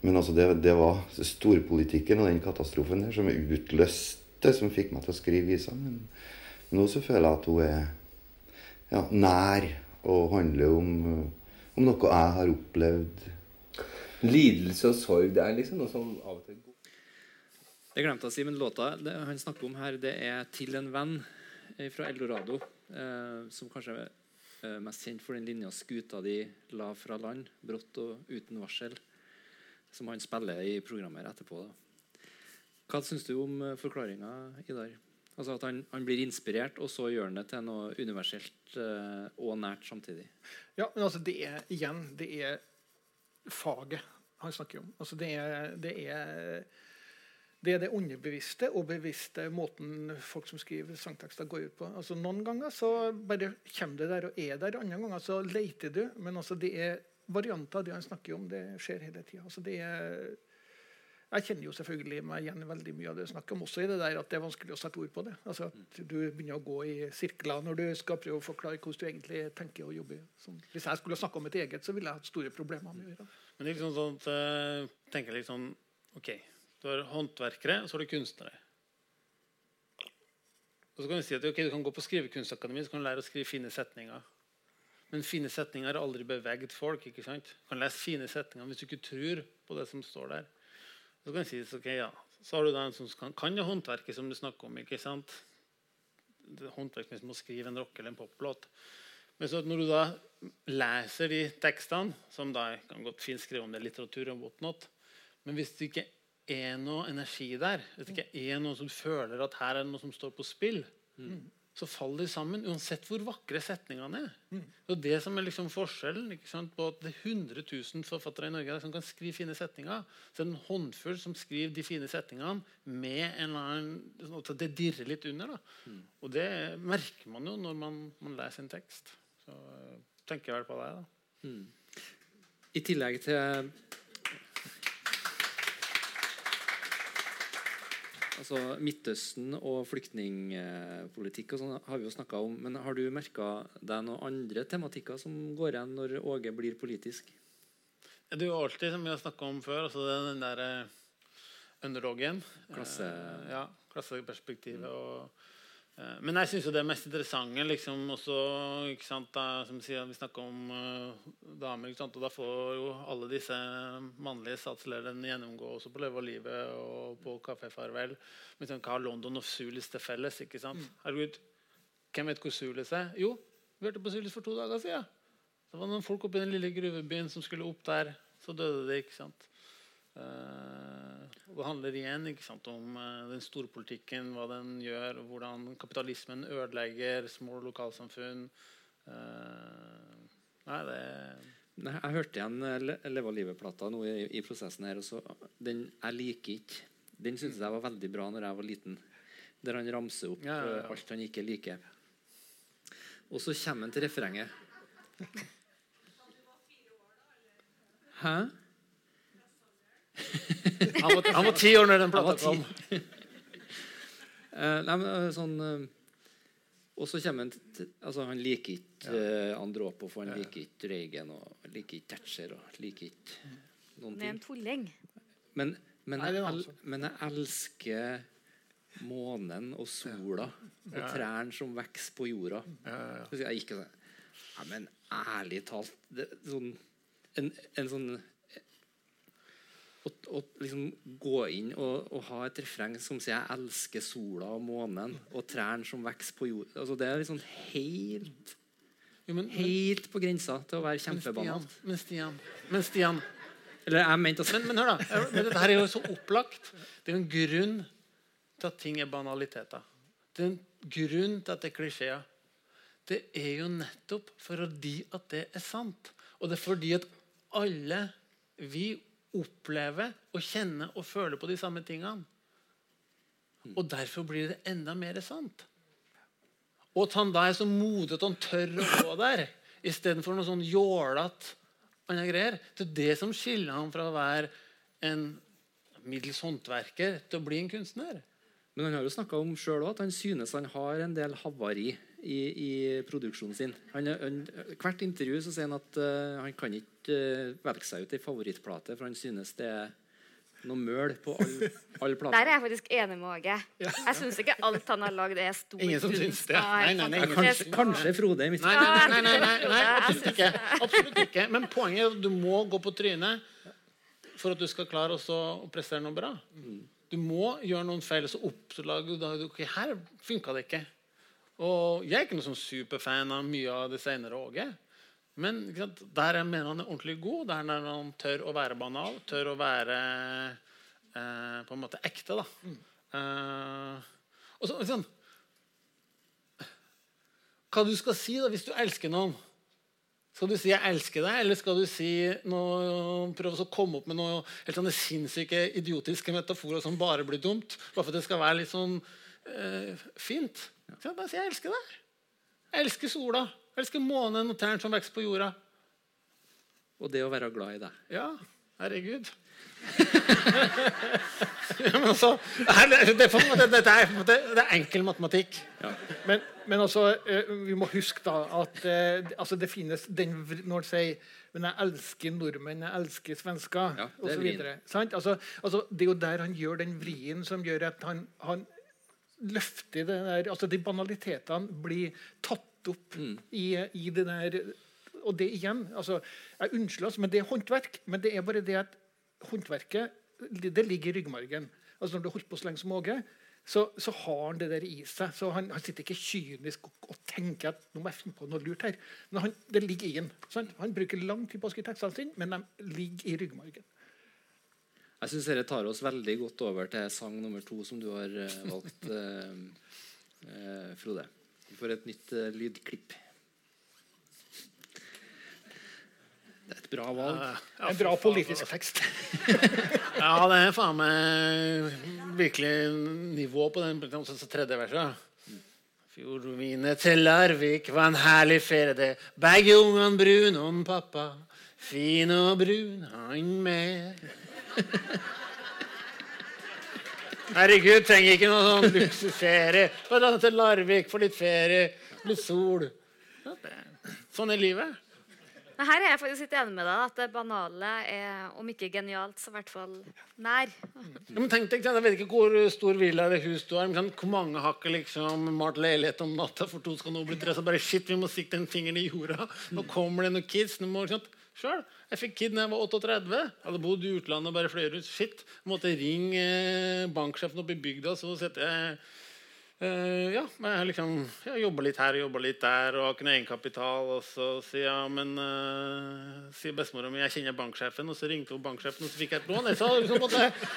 men altså det, det var storpolitikken og den katastrofen der som utløste, som fikk meg til å skrive visa. Men nå så føler jeg at hun er ja, nær og handler om, om noe jeg har opplevd. Lidelse og sorg, det er liksom noe som av og til går Det glemte jeg å si, men låta det han snakker om her, det er 'Til en venn' eh, fra Eldorado. Eh, som kanskje er eh, mest kjent for den linja 'Skuta de la fra land, brått og uten varsel', som han spiller i programmet etterpå. Da. Hva syns du om uh, forklaringa, Idar? Altså At han, han blir inspirert, og så gjør han det til noe universelt eh, og nært samtidig. Ja, men altså det er igjen det er faget han snakker om. Altså det er det, er, det, er det underbevisste og bevisste måten folk som skriver sangtekster, går ut på. Altså Noen ganger så bare kommer det der og er der, andre ganger så leter du. Men altså det er varianter av det han snakker om. Det skjer hele tida. Altså det er jeg kjenner jo selvfølgelig meg igjen veldig mye av det du snakker om, også i det der at det er vanskelig å sette ord på det. Altså at Du begynner å gå i sirkler når du skal prøve å forklare hvordan du egentlig tenker og jobber. Som, hvis jeg skulle snakke om et eget, så ville jeg hatt store problemer med å gjøre det. Men det er liksom sånn at, eh, tenker sånn OK, du har håndverkere, og så har du kunstnere. Og så kan Du si at okay, du kan gå på skrivekunstakademi så kan du lære å skrive fine setninger. Men fine setninger har aldri beveget folk. ikke sant? Du kan lese fine setninger hvis du ikke tror på det som står der. Så kan du si, okay, ja, så har du da en som kan, kan det håndverket som du snakker om. ikke sant? Det håndverk som å skrive en rock- eller en poplåt. Men så når du da leser de tekstene, som da kan godt fint skrive om det er litteratur og whatnot, men hvis du ikke er noe energi der, hvis det ikke er noe som føler at her er det noe som står på spill, så faller de sammen, uansett hvor vakre setningene er. Og det som er liksom forskjellen ikke sant, på at det er 100 000 forfattere i Norge som kan skrive fine setninger, så er det en håndfull som skriver de fine setningene med en eller annen sånn at Det dirrer litt under. da. Og det merker man jo når man, man leser en tekst. Så øh, tenker jeg vel på det. da. I tillegg til altså Midtøsten og flyktningpolitikk og sånn har vi jo snakka om. Men har du merka deg noen andre tematikker som går igjen når Åge blir politisk? Det er jo alltid, som vi har snakka om før, altså den der eh, underdogen. Klasse- Eh, ja, klasseperspektivet. Og, eh, men jeg syns det mest interessante liksom også ikke sant, da, som sier, Vi snakker om uh, damer, sant, og da får jo alle disse mannlige statslederne gjennomgå også på Leve og livet og på Kafé Farvel. Men sånn, hva har London og Sulis til felles? ikke sant? Herregud, hvem vet hvor Sulis er? Jo, vi hørte på Sulis for to dager siden. Det var noen folk oppe i den lille gruvebyen som skulle opp der. Så døde de. ikke sant? Eh, og det handler igjen sant, om den den storpolitikken, hva den gjør, hvordan kapitalismen ødelegger små lokalsamfunn. Eh, nei, det Nei, jeg hørte igjen eh, Le- Leve livet-plata nå i, i prosessen her. Også. den jeg liker ikke. Den syntes jeg var veldig bra når jeg var liten. Der han ramser opp Ja, ja, ja. eh, alt han ikke liker. Og så kommer han til refrenget. (laughs) Hæ? Han, var, ti år når den plata kom. Eh, nei, men eh, sånn eh, Og så kommer han til altså, Han liker ikke ja. Andropov, han liker ikke Reagan, og liker ikke Thatcher, og liker ikke noen Han er en tulling. Men, men, Nei, jeg, men jeg elsker månen og sola og trærne som vokser på jorda. Ja, Jeg gikk og sa Nei, Men ærlig talt det, sånn, en, en sånn å, liksom gå inn og, og ha et refreng som sier 'Jeg elsker sola og månen og trærne som vokser på jord'. Altså, det er liksom helt, Jo, men, men, helt på grensa til å være kjempebanalt. men Stian, men Stian Eller jeg mente altså men, men hør, da. Men dette her er jo så opplagt. Det er jo en grunn til at ting er banaliteter. Det er en grunn til at det er klisjeer. Det er jo nettopp fordi at det er sant. Og det er fordi at alle vi opplever og kjenne og føle på de samme tingene. Og derfor blir det enda mer sant. Og at han da er så modig at han tør å gå der, istedenfor noe sånn jålete andre greier. Det er det som skiller han fra å være en middels håndverker til å bli en kunstner. Men han har jo snakka om selv også at han synes han har en del havari i, i produksjonen sin. Han, han, hvert intervju så sier han at uh, han kan ikke uh, velge seg ut ei favorittplate, for han synes det er noe møl på alle all (laughs) Der er jeg faktisk enig med Åge. Jeg syns ikke alt han har lagd, er stor Ingen som syns det. Nei, Nei, nei, nei. Kanskje, kanskje Frode i mitt Nei, nei, nei, nei, nei, nei, absolutt ikke. Absolutt ikke. Men poenget er at du må gå på trynet for at du skal klare også å prestere noe bra. Du må gjøre noen feil, så oppdager du ok, her funka det ikke. Og Jeg er ikke noen sånn superfan av mye av det senere òg. Men sant, der jeg mener han er ordentlig god, der når han tør å være banal, tør å være eh, på en måte ekte. da. Eh, og så, sånn, hva du skal si da, hvis du elsker noen. Skal du si 'jeg elsker deg', eller skal du si noe, prøve å komme opp med noe helt sånne sinnssyke, idiotiske metaforer som bare blir dumt? Bare for at det skal være litt sånn eh, fint. Så bare si 'jeg elsker deg'. Jeg elsker sola. Jeg elsker månen og tærne som vokser på jorda. Og det å være glad i deg. Ja, herregud. ja, (laughs) men altså, det, er, det, er er, måte, det er enkel matematikk. Men, men altså, eh, vi må huske da at eh, altså det finnes den Når han sier men jeg elsker nordmenn, jeg elsker svensker Ja, videre. Altså, altså, det er jo der han gjør den vrien som gjør at han, han løfter det der altså De banalitetene blir tatt opp Mm. i, i det der Og det igjen altså, Jeg unnskylder, altså, men det er håndverk. Men det er bare det at håndverket det ligger i ryggmargen. Altså Når du har holdt på så lenge som Åge, så, så har han det der i seg. Så Han, han sitter ikke kynisk og, og tenker at nå må jeg finne på noe lurt her. Men han, det ligger i han. Han bruker lang tid på å skrive tekstene sine, men de ligger i ryggmargen. Jeg syns dette tar oss veldig godt over til sang nummer to, som du har eh, valgt, (laughs) eh, eh, Frode. Får et nytt eh, lydklipp. Det er et bra valg. En bra politisk tekst. (laughs) Ja, det er faen meg virkelig nivå på den også tredje verset. Fjordvine til Larvik var en herlig ferie, det. Begge ungene brun om pappa. Fin og brun han med. (laughs) Herregud, trenger ikke noe sånn luksusferie. Bare dra til Larvik for litt ferie, litt sol. Sånn er livet. Men her er jeg faktisk litt enig med deg. At det banale er om ikke genialt, så i hvert fall nær. Ja, men tenk deg, Jeg vet ikke hvor stor villa eller hus du har. Men sånn, hvor mange har ikke liksom malt leilighet om natta for to skal nå bli tre? Så bare shit, vi må sikte en finger i jorda. Nå kommer det noen kids. Nå må, sånn, Sjøl. Jeg fikk kid da jeg var 38. Jeg hadde bodd i utlandet og bare fløy ut. Shit. Jeg måtte ringe eh, banksjefen oppe i bygda, så setter jeg eh, ja, men jeg liksom jeg jobba litt her og jobba litt der og har ikke noe egenkapital. Og så sier ja, men uh, sier bestemora mi jeg kjenner banksjefen, og så ringte hun banksjefen, og så fikk jeg et lån. Så, så, måtte jeg,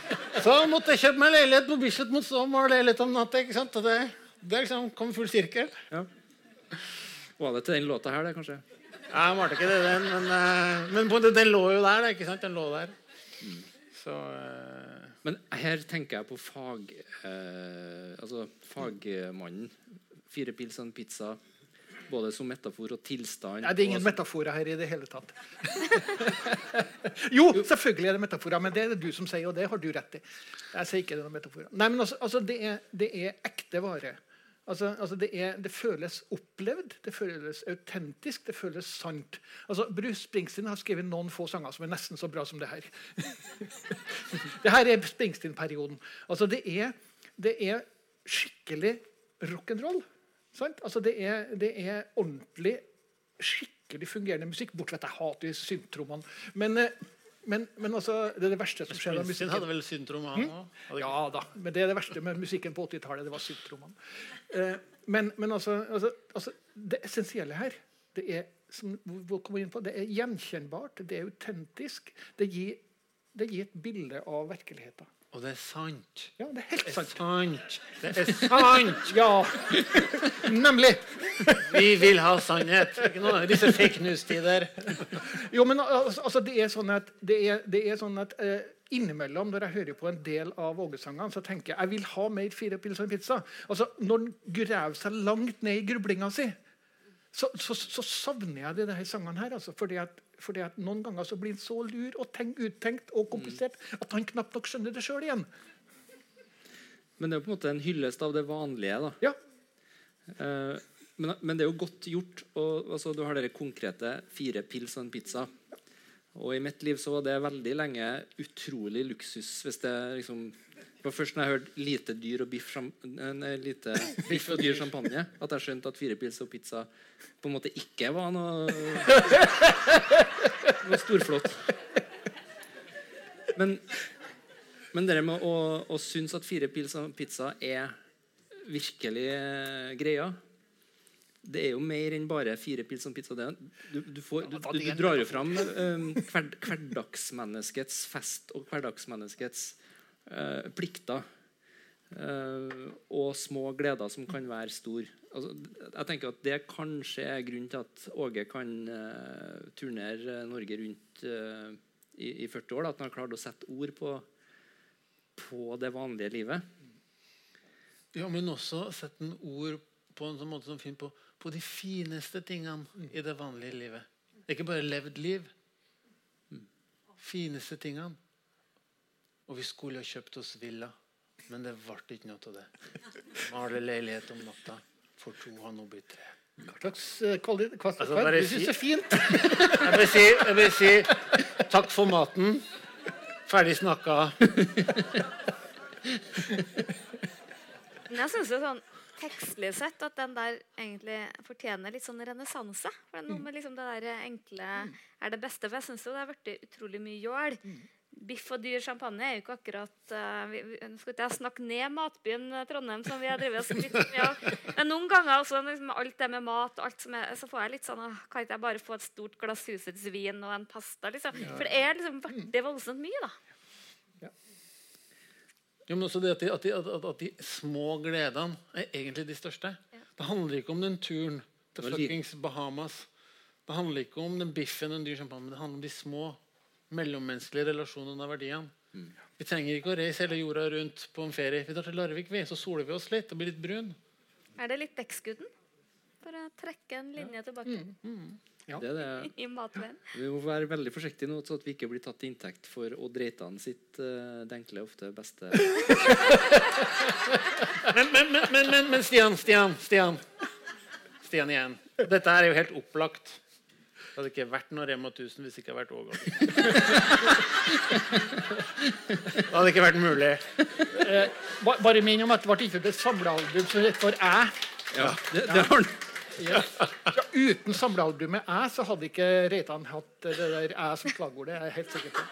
så måtte jeg kjøpe meg leilighet på Bislett mot male leilighet om natta. ikke sant? Og det, det liksom kom full sirkel. Var det til den låta her, det, kanskje? Jeg malte ikke det, den, men, uh, men på, den lå jo der. ikke sant? Den lå der. Så eh, Men her tenker jeg på fag... Eh, altså fagmannen. Fire pils og en pizza. Både som metafor og tilstand. Nei, det er ingen og- metaforer her i det hele tatt. (laughs) jo, selvfølgelig er det metaforer, men det er det du som sier, og det har du rett i. Jeg sier ikke det er metaforer. Nei, men altså, altså det, er, det er ekte vare. Altså, altså det, er, det føles opplevd, det føles autentisk, det føles sant. Altså, Bruce Springsteen har skrevet noen få sanger som er nesten så bra som det her. (laughs) det her er Springsteen-perioden. Altså, det er, det er skikkelig rock'n'roll. Altså, det, er, det er ordentlig, skikkelig fungerende musikk. Bortsett fra at jeg hater syntrommene. Men, eh, men, men altså, det er det verste som skjer med musikken. hadde vel syndrom, han òg? Ja da, men det er det verste med musikken på 80-tallet. Det var syntromene. Eh, men men altså, altså, altså, det essensielle her det er, som vi kommer inn på, det er gjenkjennbart, det er autentisk. Det gir, det gir et bilde av virkeligheten. Og det er sant. Ja, det er helt sant. Det er sant. Det er sant! Ja, (laughs) nemlig. Vi vil ha sannhet. Ikke noe av disse fake news-tider. Jo, men altså, det er sånn at, det er, det er sånn at eh, innimellom når jeg hører på en del av Åge-sangene, så tenker jeg jeg vil ha mer fire pils og en pizza. Altså, Når en graver seg langt ned i grublinga si, så, så, så savner jeg de her sangene her. Altså, fordi at, fordi at Noen ganger så blir han så lur og tenk, uttenkt og komplisert at han knapt nok skjønner det sjøl igjen. Men det er jo på en måte en hyllest av det vanlige. da. Ja. Eh, men, men det er jo godt gjort. Og, altså, du har dere konkrete fire pils og en pizza. Og i mitt liv så var det veldig lenge utrolig luksus. hvis det liksom... Det var først når jeg hørte lite dyr og biff, sjam- nei, lite (laughs) biff og dyr champagne, at jeg skjønte at fire pils og pizza på en måte ikke var noe, noe storflott. Men, men det med å, å synes at fire pils og pizza er virkelig eh, greia Det er jo mer enn bare fire pils og pizza. Du, du, får, du, du, du drar jo fram um, hver, hverdagsmenneskets fest og hverdagsmenneskets uh, plikter. Uh, og små gleder som kan være stor. Altså, jeg tenker at Det kanskje er grunnen til at Åge kan uh, turnere Norge rundt uh, i, i 40 år. Da, at han har klart å sette ord på, på det vanlige livet. Ja, men også sette en ord på en sånn måte som finner på, på de fineste tingene i det vanlige livet. Det er Ikke bare levd liv. Fineste tingene. Og vi skulle ha kjøpt oss villa, men det ble ikke noe av det. Male leilighet om natta, for to har nå blitt tre. Hva slags eh, kvalitet Altså, Du syns det er fint? (laughs) Jeg vil si, jeg vil si takk for maten. Ferdig snakka. Men jeg synes er sånn tekstlig sett at den der egentlig fortjener litt sånn renessanse. For det er noe med liksom det der enkle er det beste. For jeg syns jo det har blitt utrolig mye jål. Biff og dyr champagne er jo ikke akkurat uh, vi, Nå skal ikke jeg snakke ned matbyen eh, Trondheim, som vi har drevet oss litt mye av. Men noen ganger også liksom, alt det med mat og alt som er, så får jeg litt sånn «Åh, Kan ikke jeg bare få et stort glass husets vin og en pasta? liksom? For det er liksom veldig voldsomt mye, da. Jo, men også det at de, at, de, at, at de små gledene er egentlig de største. Det handler ikke om den turen til fuckings Bahamas. Det handler ikke om den biffen og den dyre champagne, men det handler om de små mellommenneskelige relasjonene og verdiene. Mm. Vi trenger ikke å reise hele jorda rundt på en ferie. Vi drar til Larvik, vi, så soler vi oss litt og blir litt brun. Er det litt Bekkskudden? For å trekke en linje tilbake Det er det. (laughs) i matveien. Vi må være veldig forsiktige nå, så at vi ikke blir tatt til inntekt for Odd Reitan sitt uh, det enkle, ofte beste (laughs) Men, men, men, men, men, men Stian, Stian, Stian. Stian igjen. Dette er jo helt opplagt. Det hadde ikke vært noe Rema 1000 hvis det ikke hadde vært Ågot. Det hadde ikke vært mulig. Eh, Bare minn om at det ble ikke et samlealbum som heter for Æ. Ja, det, det har han. Ja, uten samlealbumet Æ så hadde ikke Reitan hatt det der Æ som slagord. Det er jeg helt sikker på.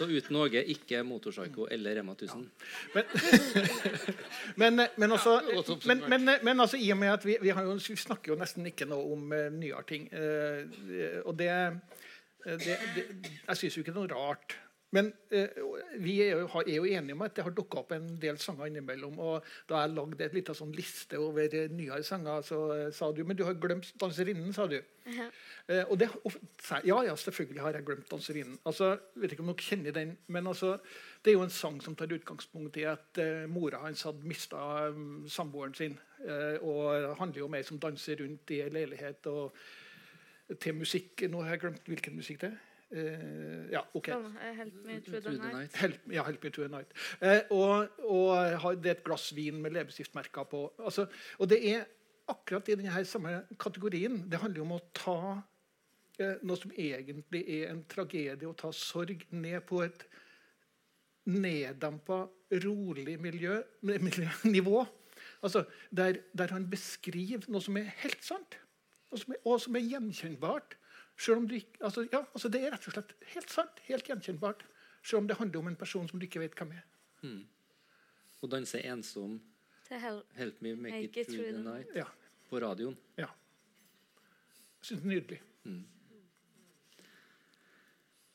Så uten Åge ikke Motorpsycho eller Rema 1000. (laughs) Men, men, altså, men, men, men altså, i og med at vi, vi, har jo, vi snakker jo nesten ikke noe om uh, nyere ting. eh, og det, eh, det, det Jeg syns jo ikke det er noe rart. Men eh, vi er jo, er jo enige om at det har dukka opp en del sanger innimellom. Og da jeg lagde et lite sånn liste over nyere sanger, så eh, sa du Men du har glemt 'Danserinnen', sa du. Eh, og det, og, ja, ja, selvfølgelig har jeg glemt 'Danserinnen'. Altså, vet ikke om dere kjenner den, men altså, det er jo en sang som tar utgangspunkt i at eh, mora hans hadde mista um, samboeren sin. eh, og handler jo om ei som danser rundt i ei leilighet og til musikk Nå har jeg glemt hvilken musikk det er. Eh, ja, OK. Sånn, eh, Help me through the night. Help, ja, help me to the night. Uh, og, og har- det er et glass vin med leppestiftmerker på. Altså, og det er akkurat i denne samme kategorien. Det handler jo om å ta noe som egentlig er en tragedie, å ta sorg ned på et neddempa, rolig miljø, miljønivå. (laughs) Altså, der, der han beskriver noe som er helt sant, og som er, og som er gjenkjennbart. Selv om du ikke, altså, ja, altså Det er rett og slett helt sant, helt gjenkjennbart. Selv om det handler om en person som du ikke vet hvem er. Å danse ensom Til 'Help me make, it, through the night' Ja, på radioen. ja. Jeg synes det er nydelig.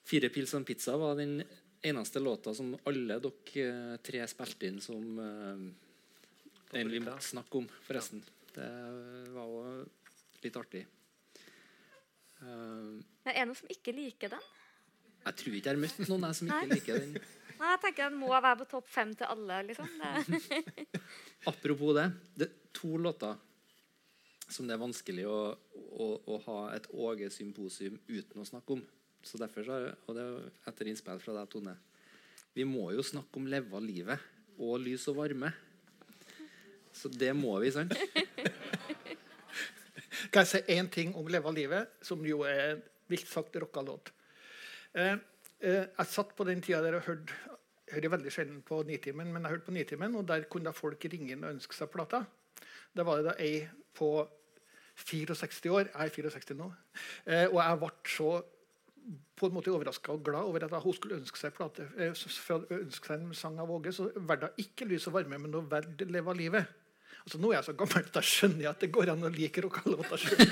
Fire pils og en pizza var den eneste låta som alle dere eh, tre spilte inn som uh, en vi måtte snakke om, forresten. Det var jo litt artig. Eh, Men er det noen som ikke liker den? jeg tror ikke jeg har møtt noen som ikke liker den. (laughs) Nei, jeg tenker Den må være på topp fem til alle. liksom. Det, (laughs) Apropos det. Det er to låter som det er vanskelig å, å, å ha et Åge-symposium uten å snakke om. Så derfor, så, og det er etter innspill fra deg, Tone Vi må jo snakke om leve livet og lys og varme. Så det må vi, sant? (laughs) Kan jeg si én ting om 'Leve livet', som jo er en vilt sagt rocka låt? Eh, eh, jeg satt på den tida der og hørte jeg hører veldig sjelden på Nitimen, men jeg hørte på Nitimen, og der kunne da folk ringe inn og ønske seg plata. Da var det da ei på 64 år, jeg er 64 nå, eh, og jeg ble så på en måte overraska og glad over at hun skulle ønske seg plate, eh, ønske seg en sang av Åge. Så verda ikke 'Lys og varme', men hun valgte 'Leve livet'. Altså, nå er jeg så gammel at jeg skjønner at det går an å like rockalåter sjøl. (laughs)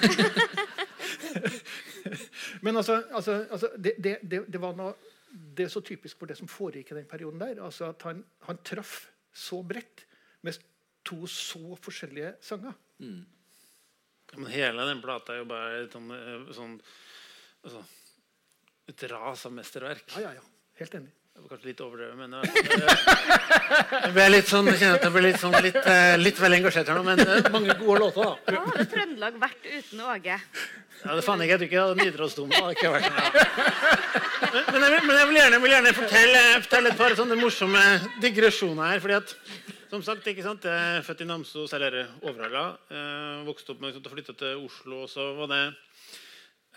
Men altså, altså, altså det, det, det, var noe det er så typisk for det som foregikk i den perioden der. altså At han, han traff så bredt med to så forskjellige sanger. Mm. men hele den plata er jo bare et sånn, eh, sånn altså, Et ras av mesterverk. Ja, ja, ja. Helt enig. Det var kanskje litt overdrevet, men jeg, jeg ble litt sånn, kjenner at jeg ble litt, sånn, litt, eh, litt vel engasjert her nå. Men eh, mange gode låter, da. Hva hadde Trøndelag vært uten Åge? Ja, det fant jeg ikke. Jeg tror ikke Nidarosdomen. hadde ikke vært med. Men, men, jeg, men jeg vil gjerne, vil gjerne fortelle, fortelle et par sånne morsomme digresjoner her. fordi at som sagt, ikke sant, Jeg er født i Namsos, eller Overhalla. Eh, vokste opp med å flytte til Oslo. og Så var det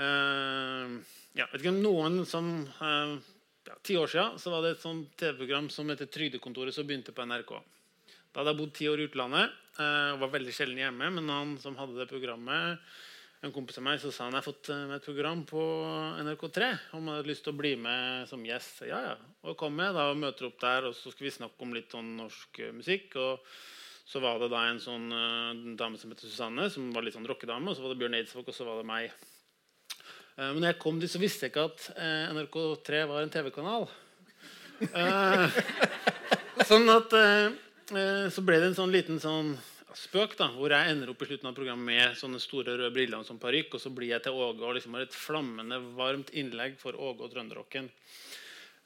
eh, ja, vet ikke om noen som eh, ja, Ti år siden så var det et sånt TV-program som heter Trygdekontoret, som begynte på NRK. Da hadde jeg bodd ti år i utlandet eh, og var veldig sjelden hjemme. Men han som hadde det programmet, en kompis av meg, så sa han jeg har fått eh, med et program på NRK3 om jeg hadde lyst til å bli med som gjest. Ja, ja. Og kom jeg da og møter opp der, og så skulle vi snakke om litt sånn norsk eh, musikk. og så var det da en sånn eh, dame som heter Susanne, som var litt sånn rockedame. Og så var det Bjørn Eidsvåg, og så var det meg. Eh, Men når jeg kom dit, så visste jeg ikke at eh, NRK3 var en TV-kanal. Eh, (laughs) sånn at Så ble det en sånn liten sånn spøk da, hvor jeg ender opp i slutten av programmet med sånne store røde briller og sånn parykk, og så blir jeg til Åge og liksom har et flammende varmt innlegg for Åge og trønderrocken.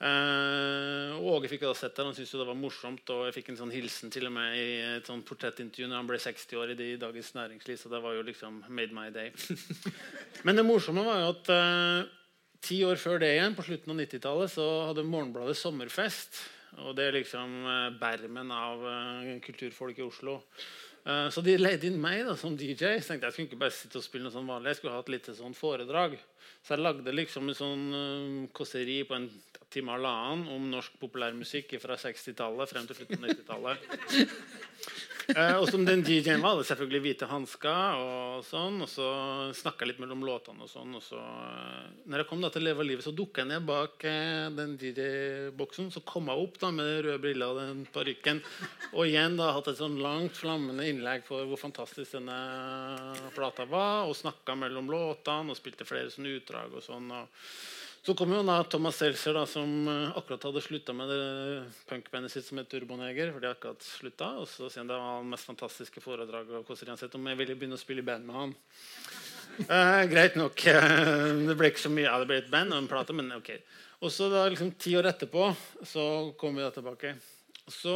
Eh, Åge fikk da sett det, han syntes jo det var morsomt. Og jeg fikk en sånn hilsen til og med i et sånn portrettintervju når han ble 60 år i, i Dagens Næringsliv. Så det var jo liksom made my day. (laughs) Men det morsomme var jo at eh, ti år før det igjen, på slutten av 90-tallet, så hadde Morgenbladet sommerfest. Og det er liksom eh, bermen av kulturfolk i Oslo. Så de leide inn meg da, som DJ. Så tenkte jeg, jeg skulle ikke bare sitte og spille noe sånn vanlig, jeg skulle ha et lite sånn foredrag. Så jeg lagde liksom en sånn uh, kåseri på en time og halvannen om norsk populærmusikk fra 60-tallet frem til slutten av 90-tallet. (laughs) Eh, og som den DJ-en var, hadde selvfølgelig hvite hansker. Og sånn, og så snakka litt mellom låtene. og sånn, og så, eh, når jeg kom da til Leve livet, så dukka jeg ned bak eh, den DJ-boksen. Så kom jeg opp da med de røde briller og den parykken. Og igjen da hatt et sånn langt, flammende innlegg for hvor fantastisk denne plata var. Og snakka mellom låtene og spilte flere sånne utdrag og sånn. og så kom jo da Thomas Seltzer, da, som eh, akkurat hadde slutta med det punkbandet sitt som het Turboneger. for de akkurat slutta, og så sier han det var det mest fantastiske foredraget og koser Kåsserian sett om jeg ville begynne å spille i band med han. Eh, greit nok. eh, Det ble ikke så mye. Ja, det ble et band og en plate, men ok. Og så da liksom ti år etterpå så kom vi da tilbake. Så,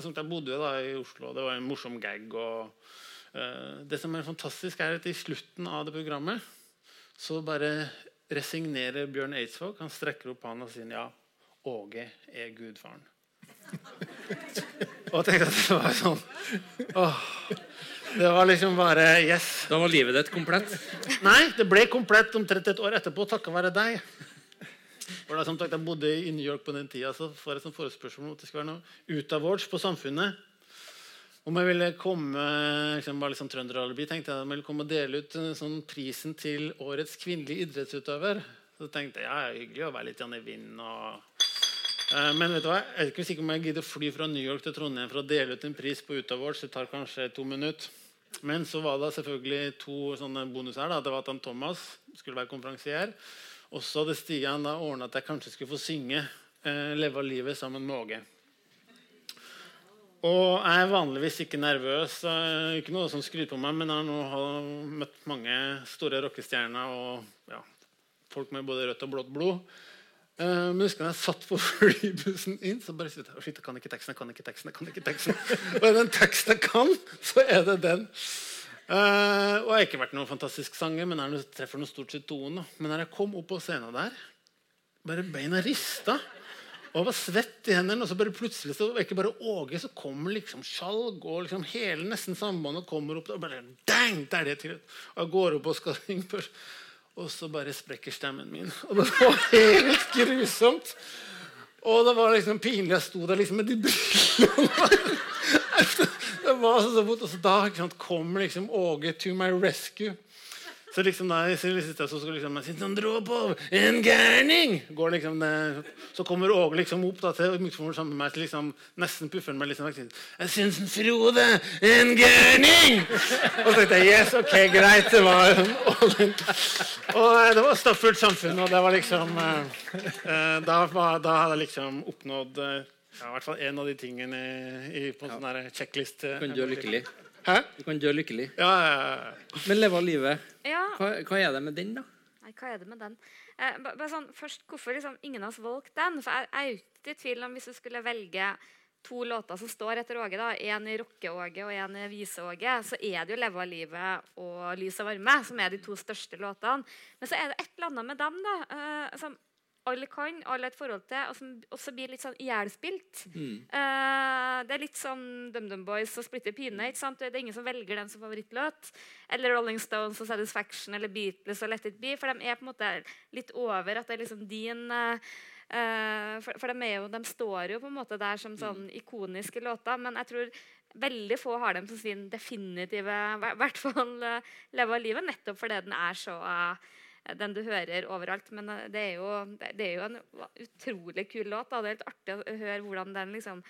Jeg bodde jo da i Oslo, og det var en morsom gag. og eh, Det som er fantastisk, er at i slutten av det programmet så bare resignerer Bjørn Eidsvåg. Han strekker opp hånda og sier ja, Åge er gudfaren. og jeg tenkte at det var sånn åh, Det var liksom bare Yes. Da var livet ditt komplett. Nei, det ble komplett omtrent et år etterpå takket være deg. For da, som sagt, Jeg bodde i New York på den tida, så får jeg sånn forespørsel om at det skal være noe ut av awards på Samfunnet. Om jeg ville komme liksom bare liksom trønderalibi, tenkte jeg om jeg ville komme og dele ut eh, sånn prisen til årets kvinnelige idrettsutøver. Så tenkte jeg ja, det er hyggelig å være litt i vinden. Og... Eh, men vet du hva? jeg er ikke sikker om jeg gidder å fly fra New York til Trondheim for å dele ut en pris på Utavårs. Det tar kanskje to minutter. Men så var det selvfølgelig to sånne bonuser. da. Det var at han Thomas skulle være konferansier. Og så hadde Stian da ordna at jeg kanskje skulle få synge eh, 'Leve livet' sammen med Åge. Og jeg er vanligvis ikke nervøs. Ikke noe som skryter på meg, men jeg nå har møtt mange store rockestjerner og ja, folk med både rødt og blått blod. Eh, Men husker jeg satt på (laughs) flybussen inn, så bare sitter jeg, jeg kan ikke teksten. jeg kan ikke teksten, kan ikke teksten. Og er det en tekst jeg kan, så er det den. Eh, og jeg har ikke vært noen fantastisk sanger, men jeg treffer noe stort sett tonen. Men når jeg kom opp på scenen der, bare beina rista. Og jeg var svett i hendene, og så bare plutselig så det ikke bare Åge, så kommer liksom Skjalg og liksom hele nesten sambandet kommer opp. Og bare dang, der er det til. Og jeg går opp og skal (laughs) synge først. Og så bare sprekker stemmen min. Og det var (laughs) helt grusomt. Og det var liksom pinlig. Jeg sto der liksom med de brillene. (laughs) Det var så, vondt. Og så da sant, kom liksom Åge to my rescue. Så liksom da så liksom, skal liksom sånn, Dra på en gærning! Går liksom så kommer Åge liksom opp da, til mikrofonen sammen med meg til liksom, nesten puffer meg liksom, Jeg syns en Frode en gærning! Og så tenkte jeg yes, ok, greit. Det var og, og det var stappfullt samfunn, og det var liksom eh, eh, da, da hadde jeg liksom oppnådd eh, ja, i hvert fall en av de tingene i, på en sånn her checklist. eh, Du lykkelig. Hæ? Du kan dø lykkelig. Ja, ja, ja. Men leve av livet, Ja, hva, hva er det med den, da? Nei, hva er det med den? Eh, bare sånn, først, Hvorfor liksom ingen av oss valgte den? For Jeg, jeg er ikke i tvil om hvis du skulle velge to låter som står etter Åge, da, en i rocke-Åge og en i vise-Åge, så er det jo 'Leve av livet' og 'Lys og varme' som er de to største låtene. Men så er det et eller annet med dem da, eh, som alle kan, alle har et forhold til, og som også blir litt sånn ihjelspilt. Mm. Uh, det er litt sånn DumDum Boys og Splitter Pine. ikke sant? Det er ingen som velger den som favorittlåt. Eller Rolling Stones og Satisfaction eller Beatles og Let It Be. For de er på en måte litt over at det er liksom din eh, for, for de, jo, de står jo på en måte der som sånn ikoniske låter. Men jeg tror veldig få har dem som sin definitive I hvert fall leve av livet, nettopp fordi den er så eh, den du hører overalt. Men eh, det er jo, det er jo en utrolig kul låt. Da. Det er helt artig å høre hvordan den liksom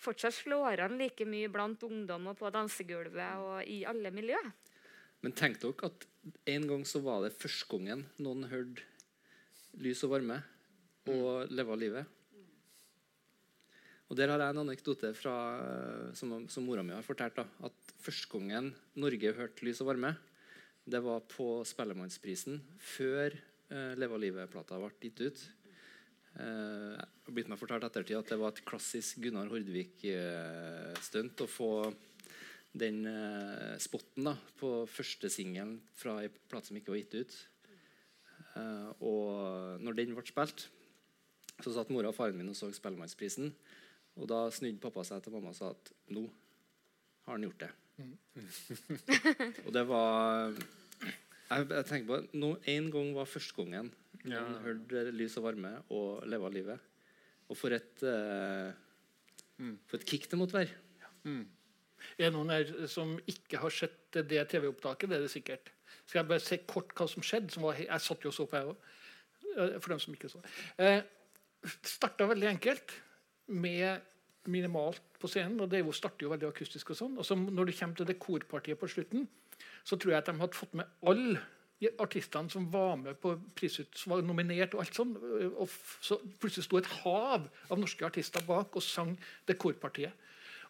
fortsatt slår an like mye blant ungdom og på dansegulvet og i alle miljø. Men tenk dere at en gang så var det første gangen noen hørte lys og varme og leve av livet. Og Der har jeg en anekdote fra, som, som mora mi har fortalt. da, At første gangen Norge hørte Lys og varme, det var på Spellemannsprisen før eh, Leva livet-plata ble gitt ut. Eh, det har blitt meg fortalt ettertid at det var et klassisk Gunnar Hordvik-stunt å få den eh, spotten da, på første singelen fra ei plate som ikke var gitt ut. Eh, og når den ble spilt, så satt mora og faren min og så Spellemannsprisen. Og da snudde pappa seg til mamma og sa at nå har han gjort det. (laughs) og det var Jeg, jeg tenker på no, En gang var første gangen Ja. han hørte Lys og varme og leva livet. Og for et eh, For et kick det måtte være. Er det noen her som ikke har sett det TV-opptaket? Det er det sikkert. Skal jeg bare se kort hva som skjedde? Som var, jeg satt jo og så på, jeg òg. For dem som ikke så. Eh, starta veldig enkelt med minimalt på scenen. og Det er starter jo veldig akustisk. og sånn, og så Når det kommer til det korpartiet på slutten, så tror jeg at de hadde fått med alle artistene som var med på prisut, som var nominert. og alt sånt, og så Plutselig sto et hav av norske artister bak og sang det korpartiet.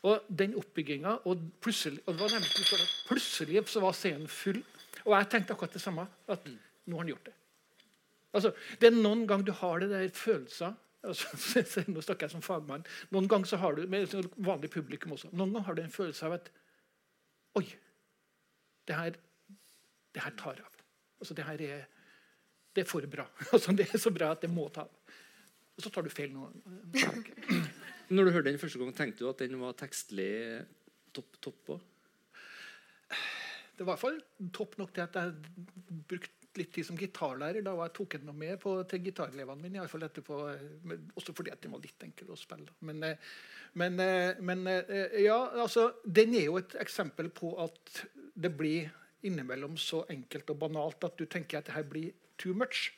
Og den oppbygginga og plutselig, og det var sånn plutselig så var scenen full. Og jeg tenkte akkurat det samme. At nå har han gjort det. Altså, det er noen ganger du har det der følelser altså, (laughs) Nå snakker jeg som fagmann. Noen ganger så har du med vanlig publikum også, noen ganger har du en følelse av at Oi, det her, det her tar av. Altså, det her er, det er for bra. (laughs) Altså, det er så bra at det må ta av. Og så tar du feil nå. (clears throat) Når du hørte den første gang, tenkte du at den var tekstlig topp topp? Det var i hvert fall topp nok til at jeg brukte litt tid som gitarlærer. Da var jeg tok jeg noe med på, til gitarelevene mine. I fall etterpå, også fordi at den var litt enkel å spille. Men, eh, men, eh, men eh, ja, altså, den er jo et eksempel på at det blir innimellom så enkelt og banalt at du tenker at det her blir too much.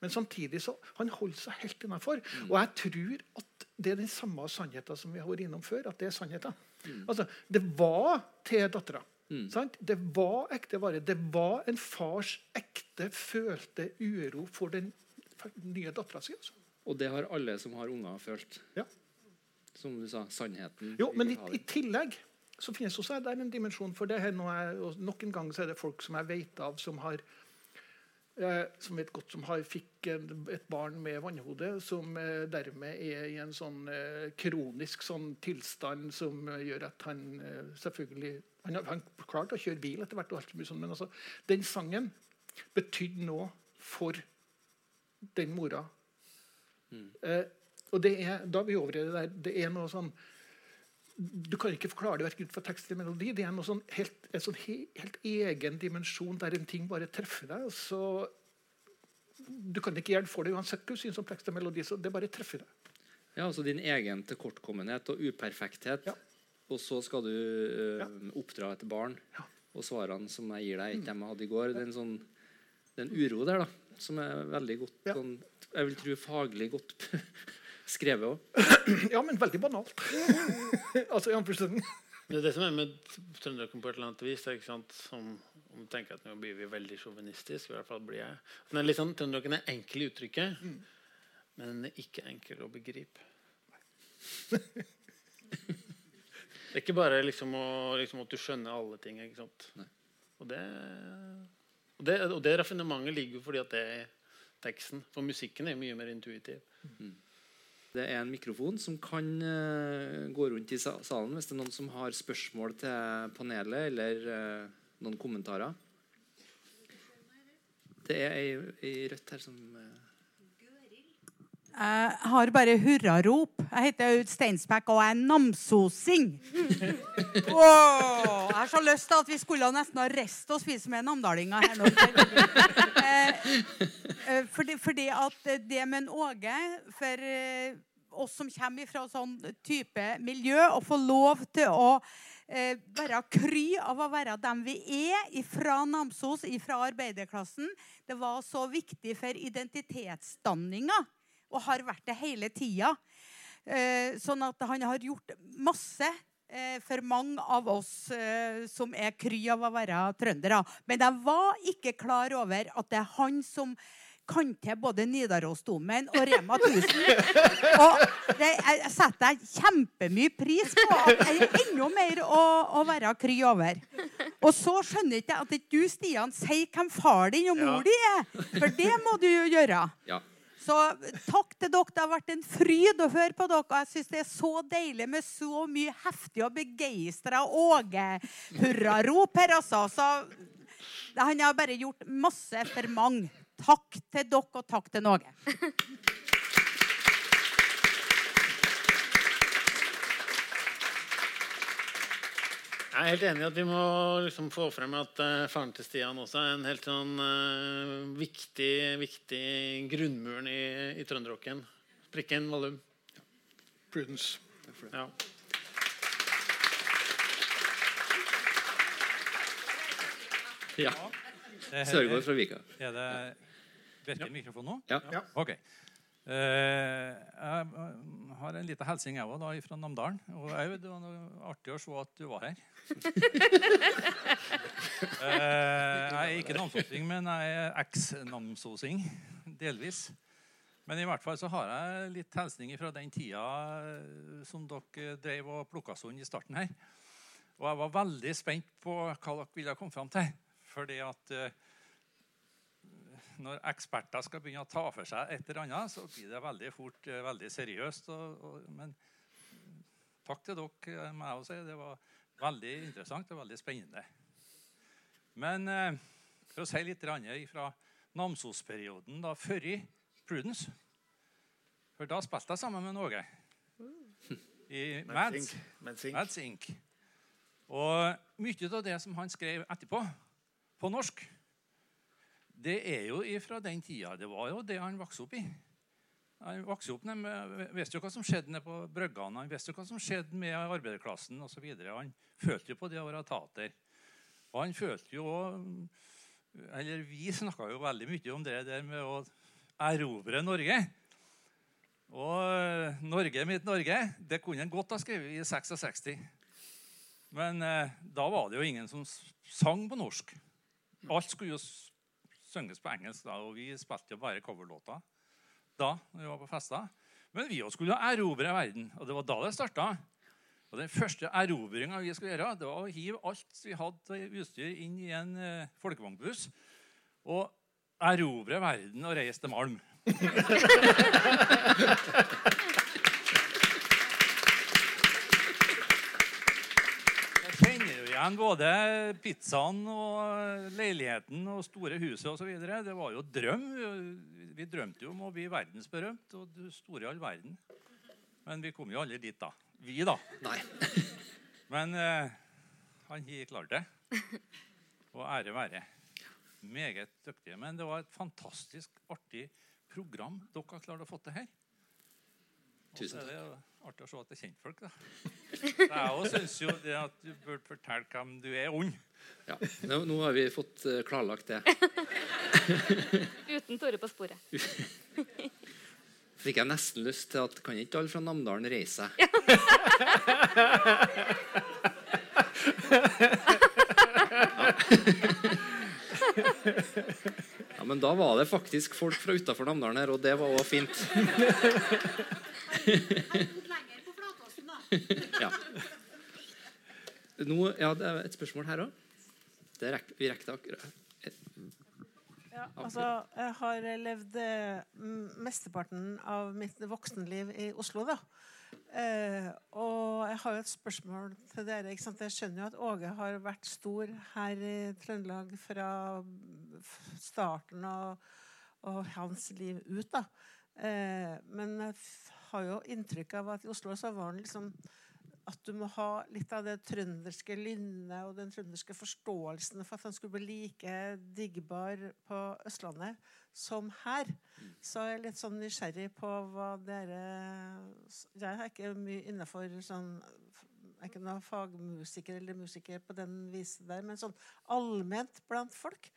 Men samtidig så han holder seg helt innafor. Og jeg tror at det er den samme sannheten som vi har vært innom før. at det er sannheten. Altså, Det var til dattera. Mm. Det var ekte vare. Det var en fars ekte følte uro for den nye dattera si. Altså. Og det har alle som har unger, følt. Ja. Som du sa, sannheten. Jo, men i, i tillegg så finnes også der en dimensjon for det. her nå er, Nok en gang så er det folk som jeg vet av, som har eh, som vet godt som har fikk en, et barn med vannhode, som eh, dermed er i en sånn eh, kronisk sånn tilstand som gjør at han selvfølgelig Han har han klarte å kjøre bil etter hvert, og alt mye sånt, men altså, den sangen betydde noe for den mora. Eh, og det er, da er vi over i det der. Det er noe sånn du kan ikke forklare det verken ut fra tekst eller melodi. Det er noe sånn helt, en sånn he, helt egen dimensjon der en ting bare treffer deg. Så du kan ikke gjerne for det uansett hva du syns om tekst og melodi. så Det bare treffer deg. Ja, altså din egen tilkortkommenhet og uperfekthet. Ja. Og så skal du øh, Ja. oppdra et barn. Ja. Og svarene som jeg gir deg, ikke dem jeg hadde i går. Det er en sånn det er en uro der da, som er veldig godt sånn, Jeg vil tro faglig godt (laughs) skrevet òg. (clears throat) Ja, men veldig banalt. (laughs) altså, i anførselstegn. Det er det som er med trønderen på et eller annet vis. det er Ikke sant? Som, om du tenker at Nå blir vi veldig sjåvinistiske. I hvert fall blir jeg. Den er litt sånn, Trønderen er enkel i uttrykket, men den er ikke enkel å begripe. (laughs) det er ikke bare liksom, å, liksom at du skjønner alle ting. ikke sant? Nei. Og det, og det, og det raffinementet ligger jo fordi at det er teksten. For musikken er mye mer intuitiv. Det er en mikrofon som kan øh, gå rundt i salen hvis det er noen som har spørsmål til panelet eller øh, noen kommentarer. Det er ei, ei rødt her som øh, Jeg har bare hurrarop. Jeg heter Aud Steinsbekk og jeg er namsosing. Oh, jeg har så lyst til at vi skulle nesten ha reist og spise med namdalinger her nå. Eh, eh, fordi, fordi at det med en Åge For eh, oss som kommer fra sånn type miljø, å få lov til å eh, være kry av å være dem vi er, fra Namsos, fra arbeiderklassen, det var så viktig for identitetsdanninga og har vært det hele tida. Eh, sånn at han har gjort masse eh, for mange av oss eh, som er kry av å være trøndere. Men jeg var ikke klar over at det er han som kan til både Nidarosdomen og Rema 1000. (laughs) Og det, jeg, setter jeg kjempemye pris på at jeg er enda mer å, å være kry over. Og så skjønner ikke jeg at du, Stian, sier hvem far din og mor di er. For det må du jo gjøre. Ja. Så takk til dere. Det har vært en fryd å høre på dere. Og jeg syns det er så deilig med så mye heftig og begeistra Åge-hurrarop her, altså. Så han har bare gjort masse for mange. Takk til dere, og takk til Någe. Jeg er helt enig i at vi må liksom få frem at uh, faren til Stian også er en helt sånn uh, viktig, viktig grunnmuren i, i trønderrocken. Prikken Vallum. Prudence. Ja. ja. Sørgaard fra Vika. Er det Virker mikrofonen nå? Ja. Ja. Ok. Eh, jeg eh, har en liten hilsen jeg òg, fra Namdalen. Og Aud, det var artig å se at du var her. (laughs) eh, jeg er ikke namsosing, men jeg er eks-namsosing. Delvis. Men i hvert fall så har jeg litt hilsning fra den tida som dere drev og plukka sånn i starten her. Og jeg var veldig spent på hva dere ville komme fram til. Fordi at når eksperter skal begynne å ta for seg et eller annet, så blir det veldig fort eh, veldig seriøst. Og, og, men takk til dere. eh, må jeg si. Det var veldig interessant og veldig spennende. Men eh, for å si litt fra Namsos-perioden da før i Prudence For da spilte jeg sammen med Norge i Mads. Mads Inc. Og mye av det som han skrev etterpå, på norsk, det er jo fra den tida. Det var jo det han vokste opp i. Han vokste opp med, visste jo hva som skjedde nede på bryggene, han visste jo hva som skjedde med arbeiderklassen osv. Han følte jo på det å være tater. Og han følte jo Eller vi snakka jo veldig mye om det der med å erobre Norge. Og eh, Norge mitt Norge, det kunne han godt ha skrevet i 66. Men eh, da var det jo ingen som sang på norsk. Alt skulle jo synges på engelsk, da, og vi spilte jo bare coverlåter da når vi var på fester. Men vi også skulle erobre verden, og det var da det starta. Og Den første erobringa vi skulle gjøre, det var å hive alt vi hadde utstyr, inn i en uh, folkevognbuss og erobre verden og reise til Malm. (laughs) Jeg kjenner jo igjen både pizzaen og leiligheten og store huset osv. Det var jo drøm. Vi drømte jo om å bli verdensberømt og store i all verden. Men vi kom jo aldri dit, da. Vi, da. Nei. (laughs) Men eh, han har klart det. Og ære være. Meget dyktige. Men det var et fantastisk artig program dere har klart å få til her. Tusen jo artig å se at det er kjentfolk, da. (laughs) Jeg òg syns jo det at du burde fortelle hvem du er ond. Ja. Nå, nå har vi fått eh, klarlagt det. (laughs) (laughs) Uten Tore på sporet. Fikk jeg nesten lyst til at kan ikke alle fra Namdalen reise seg? Ja, men da var det faktisk folk fra utafor Namdalen her, og det var òg fint. (laughs) Ja. Nå, ja, det er et spørsmål her òg. Vi rekker det akkurat. Ja, altså, jeg har levd eh, mesteparten av mitt voksenliv i Oslo. da. Eh, og jeg har jo et spørsmål til dere. Jeg skjønner jo at Åge har vært stor her i Trøndelag fra starten og, og hans liv ut. da. Eh, men jeg har jo inntrykk av at i Oslo så var det liksom at du må ha litt av det trønderske lynnet og den trønderske forståelsen for at han skulle bli like diggbar på Østlandet som her. Så jeg er litt sånn nysgjerrig på hva dere Jeg er ikke mye innafor sånn Jeg er ikke noen fagmusiker eller musiker på den viset der, men sånn allment blant folk.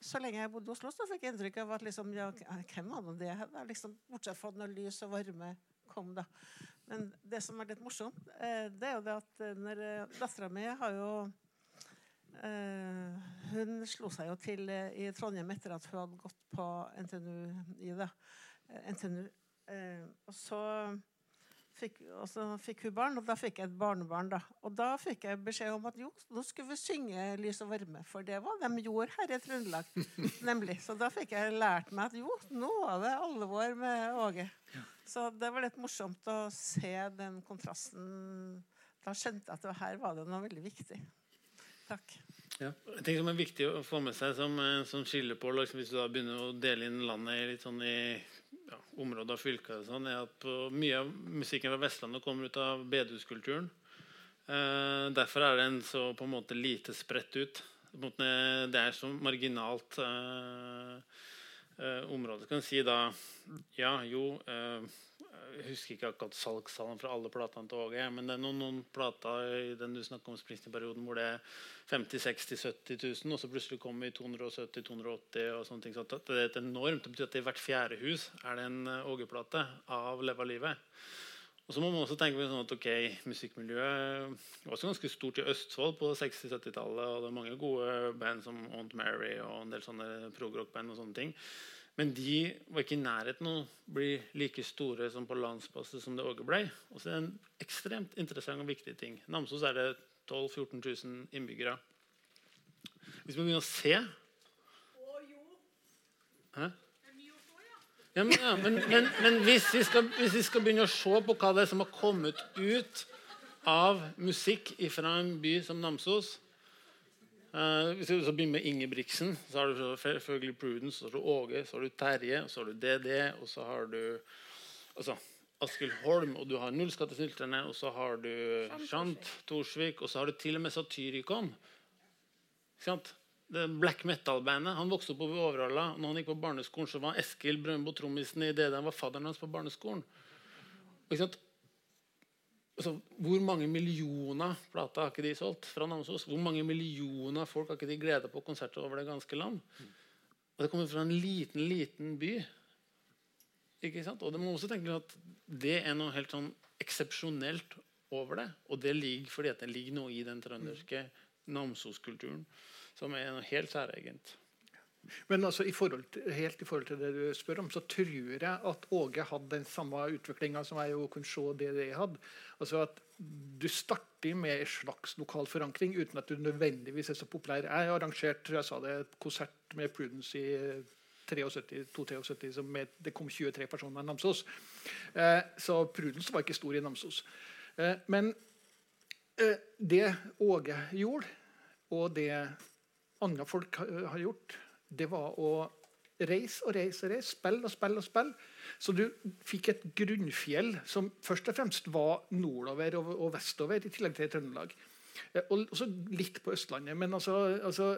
Så lenge jeg bodde i Oslo, så fikk jeg inntrykk av at liksom, ja, hvem var nå det? da? Liksom, bortsett fra når lys og varme kom, da. Men det som er litt morsomt, eh, det er jo det at eh, når eh, dattera mi har jo eh, hun slo seg jo til eh, i Trondheim etter at hun hadde gått på NTNU. I, det. Eh, NTNU. Og så fikk, og så fikk hun barn, og da fikk jeg et barnebarn. da. Og da fikk jeg beskjed om at jo, nå skulle vi synge 'Lys og varme', for det var de gjorde her i Trøndelag. (laughs) nemlig. Så da fikk jeg lært meg at jo, nå var det alvor med Åge. Så det var litt morsomt å se den kontrasten. Da skjønte jeg at det her var det noe veldig viktig. Takk. En ting som er viktig å få med seg som, eh, som skiller på liksom, hvis du da begynner å dele inn landet i litt sånn i ja, områder og fylker, og sånn, er at mye av musikken fra Vestlandet kommer ut av bedehuskulturen. Eh, derfor er den så på en måte lite spredt ut. Det er så marginalt eh, eh, område. Kan si da Ja, jo eh, Jeg husker ikke akkurat salgstallene fra alle platene til Åge, men det er noen, noen plater i den du snakker om Springsteen-perioden hvor det er 50 60 70 000, og så plutselig kommer vi 270 280 og sånne ting. Så det er et enormt, det betyr at i hvert fjerde hus er det en eh, Åge-plate av Leva livet. Og så må man også tenke på sånn at ok, Musikkmiljøet var også ganske stort i Østfold på 60-70-tallet. og Det er mange gode band som Aunt Mary og en del sånne progrock-band. og sånne ting. Men de var ikke i nærheten av å bli like store som på landsbasis som det Åge ble. Og så er det en ekstremt interessant og viktig ting. Namsos er det 12 000-14 000 innbyggere. Hvis vi begynner å se Å jo. Hæ? Ja, men, ja, men, men, men hvis, vi skal, hvis vi skal begynne å se på hva det er som har kommet ut av musikk fra en by som Namsos uh, Hvis vi så begynner med Ingebrigtsen, så har du selvfølgelig Prudence, så har du Åge, så har du Terje, så har du DD, og så har du altså, Askild Holm, og du har Nullskattesnylterne, og så har du Shant Torsvik, og så har du til og med Satyricon. Ikke sant? Black metal-bandet. Han vokste opp på Overhalla. Når han gikk på barneskolen, så var Eskil Brøndbo trommisen i det Han var fadderen hans på barneskolen. Altså, hvor mange millioner plater har ikke de solgt fra Namsos? Hvor mange millioner folk har ikke de gleda på konserter over det ganske land? Og Det kommer fra en liten, liten by. Ikke sant? Og det må også tenke at det er noe helt sånn eksepsjonelt over det. Og det ligger fordi det ligger noe i den trønderske Namsos-kulturen som er noe helt særegent. Men altså, i til, helt i forhold til det du spør om, så tror jeg at Åge hadde den samme utviklinga som jeg kunne se det jeg hadde. Altså at Du starter med en slags lokal forankring uten at du nødvendigvis er så populær. Jeg arrangerte jeg sa det, et konsert med Prudence i 73, med, det kom 23 personer i Namsos. Eh, så Prudence var ikke stor i Namsos. Eh, men eh, det Åge gjorde, og det andre folk har gjort, det var å reise og reise og reise, spille og spille og spille. Så du fikk et grunnfjell som først og fremst var nordover og, vestover, i tillegg til Trøndelag. Eh, og også litt på Østlandet. Men altså, altså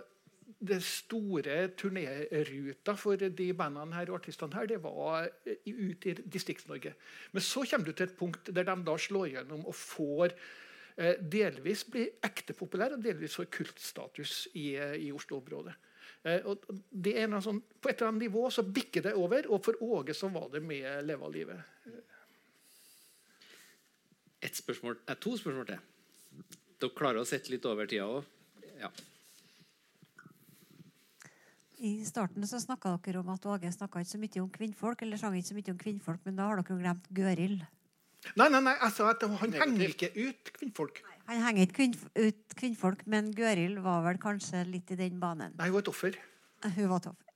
det store turnéruta for de bandene her og artistene her, det var ut i Distrikts-Norge. Men så kommer du til et punkt der de da slår gjennom og får eh, delvis blir ekte populære og delvis får kultstatus i, i Oslo-området. Eh, og det er sånn, På et eller annet nivå så bikker det over, og for Åge så var det med Leve av livet. Et spørsmål, eh, to spørsmål til. Dere klarer å sette litt over tida òg? Ja. I starten så snakka dere om at Åge snakka ikke så mye om kvinnfolk, eller sang ikke så mye om kvinnfolk, men da har dere glemt Gøril. Nei, nei, nei, jeg sa at han henger ikke ut kvinnfolk. Han henger ikke kvinn, ut kvinnfolk, men Gøril var vel kanskje litt i den banen. Nei, hun var et offer. Hun var et offer.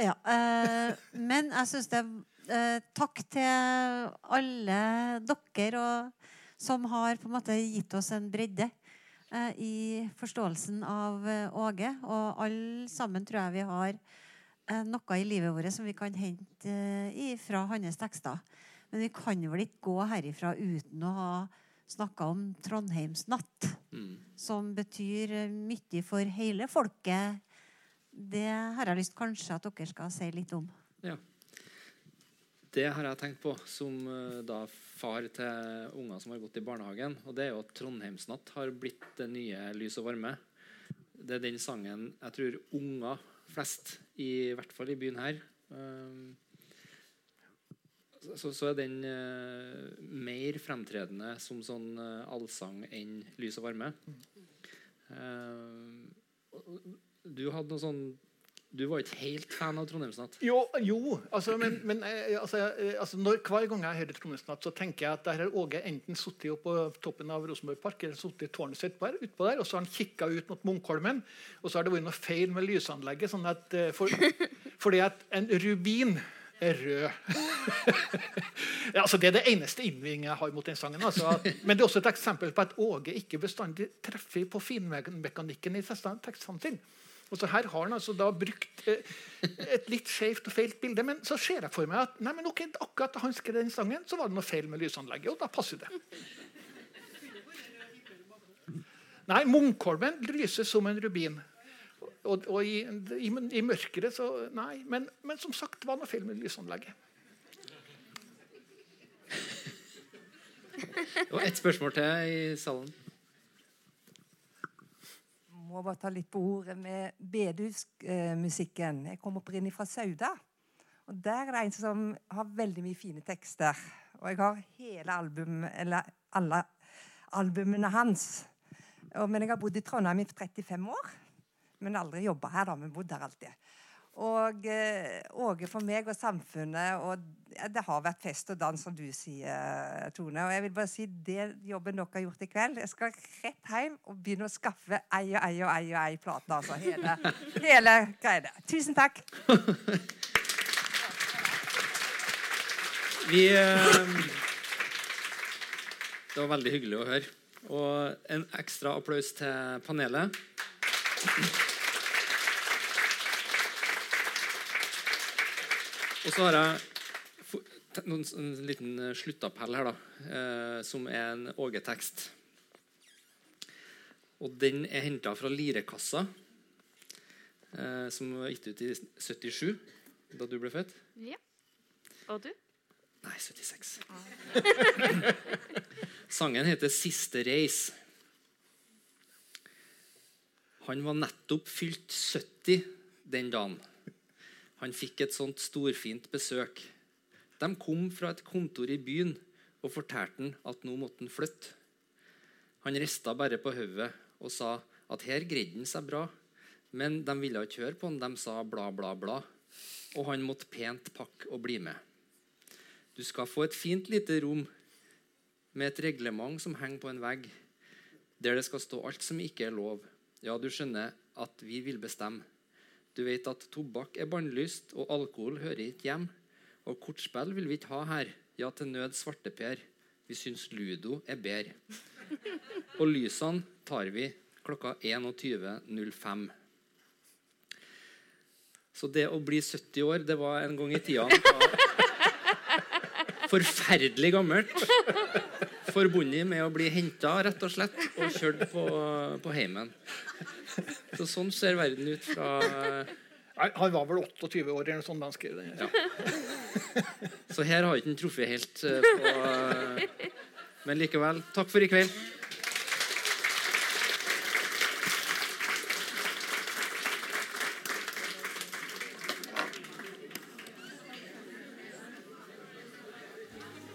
Ja, eh, men jeg syns det eh, Takk til alle dere og, som har på en måte gitt oss en bredde eh, i forståelsen av eh, Åge. Og alle sammen tror jeg vi har eh, noe i livet vårt som vi kan hente eh, fra hans tekster. Men vi kan vel ikke gå herifra uten å ha snakka om Trondheimsnatt, Mm. som betyr eh, mye for hele folket. Det har jeg lyst kanskje at dere skal si litt om. Ja. Det har jeg tenkt på som eh, da far til unger som har gått i barnehagen. Og det er jo at Trondheimsnatt har blitt det nye Lys og varme. Det er den sangen jeg tror unger flest, i hvert fall i byen her eh, så, så er den uh, mer fremtredende som sånn uh, allsang enn Lys og varme. Eh, du hadde noe sånn Du var ikke helt fan av Trondheimsnatt? Jo, jo altså, men, men altså, altså, når, hver gang jeg hører Trondheimsnatt, så tenker jeg at der har Åge enten sittet på toppen av Rosenborg Park eller sittet i tårnet sitt der, utpå der, og så har han kikka ut mot Munkholmen, og så har det vært noe feil med lysanlegget. sånn at, for, (laughs) fordi at en rubin rød. (laughs) ja, altså, det er det eneste innvendingen jeg har mot den sangen. Altså, men det er også et eksempel på at Åge ikke bestandig treffer på finmekanikken i tekstene sine. Og Her har han altså da brukt eh, et litt skjevt og feilt bilde. Men så ser jeg for meg at nei, men ok, akkurat da han skrev den sangen, så var det noe feil med lysanlegget. Og da passer det. Nei, Munkholmen lyser som en rubin. Og, og i, i, i, mørket så Nei. Men, men som sagt, hva feil med lysanlegget. Og ett spørsmål til i salen må bare ta litt på ordet med bedehusmusikken. Jeg kommer opprinnelig fra Sauda. Og Der er det en som har veldig mye fine tekster. Og jeg har hele album, eller alle albumene hans. Men jeg har bodd i Trondheim i 35 år. Men aldri jobba her, da. Vi bodde her alltid. Og eh, Åge for meg og samfunnet og Det har vært fest og dans, som du sier, Tone. Og jeg vil bare si det jobben dere har gjort i kveld Jeg skal rett hjem og begynne å skaffe ei og ei og ei og ei plate. Altså hele, hele greia. Tusen takk. (laughs) Vi eh, Det var veldig hyggelig å høre. Og en ekstra applaus til panelet. Og så har jeg en liten eh, sluttappell her, da, eh, som er en Åge-tekst. Og den er henta fra Lirekassa, eh, som var gitt ut i 77, da du ble født. Ja. Og du? Nei, 76. (laughs) Sangen heter 'Siste reis'. Han var nettopp fylt 70 den dagen. Han fikk et sånt storfint besøk. De kom fra et kontor i byen og fortalte han at nå måtte han flytte. Han rista bare på hodet og sa at her greide han seg bra. Men de ville ikke høre på han. De sa bla, bla, bla. Og han måtte pent pakke og bli med. Du skal få et fint lite rom med et reglement som henger på en vegg, der det skal stå alt som ikke er lov. Ja, du skjønner at vi vil bestemme. Du vet at tobakk er bannlyst, og alkohol hører ikke hjem. Og kortspill vil vi ikke ha her. Ja, til nød svarteper. Vi syns ludo er bedre. Og lysene tar vi klokka 21.05. Så det å bli 70 år, det var en gang i tida forferdelig gammelt. Forbundet med å bli henta rett og slett og kjørt på, på heimen. (laughs) Så sånn ser verden ut fra Nei, Han var vel 28 år eller noe sånt da han skrev det. Ja. Så her har ikke han truffet helt eh, på Men likevel, takk for i kveld.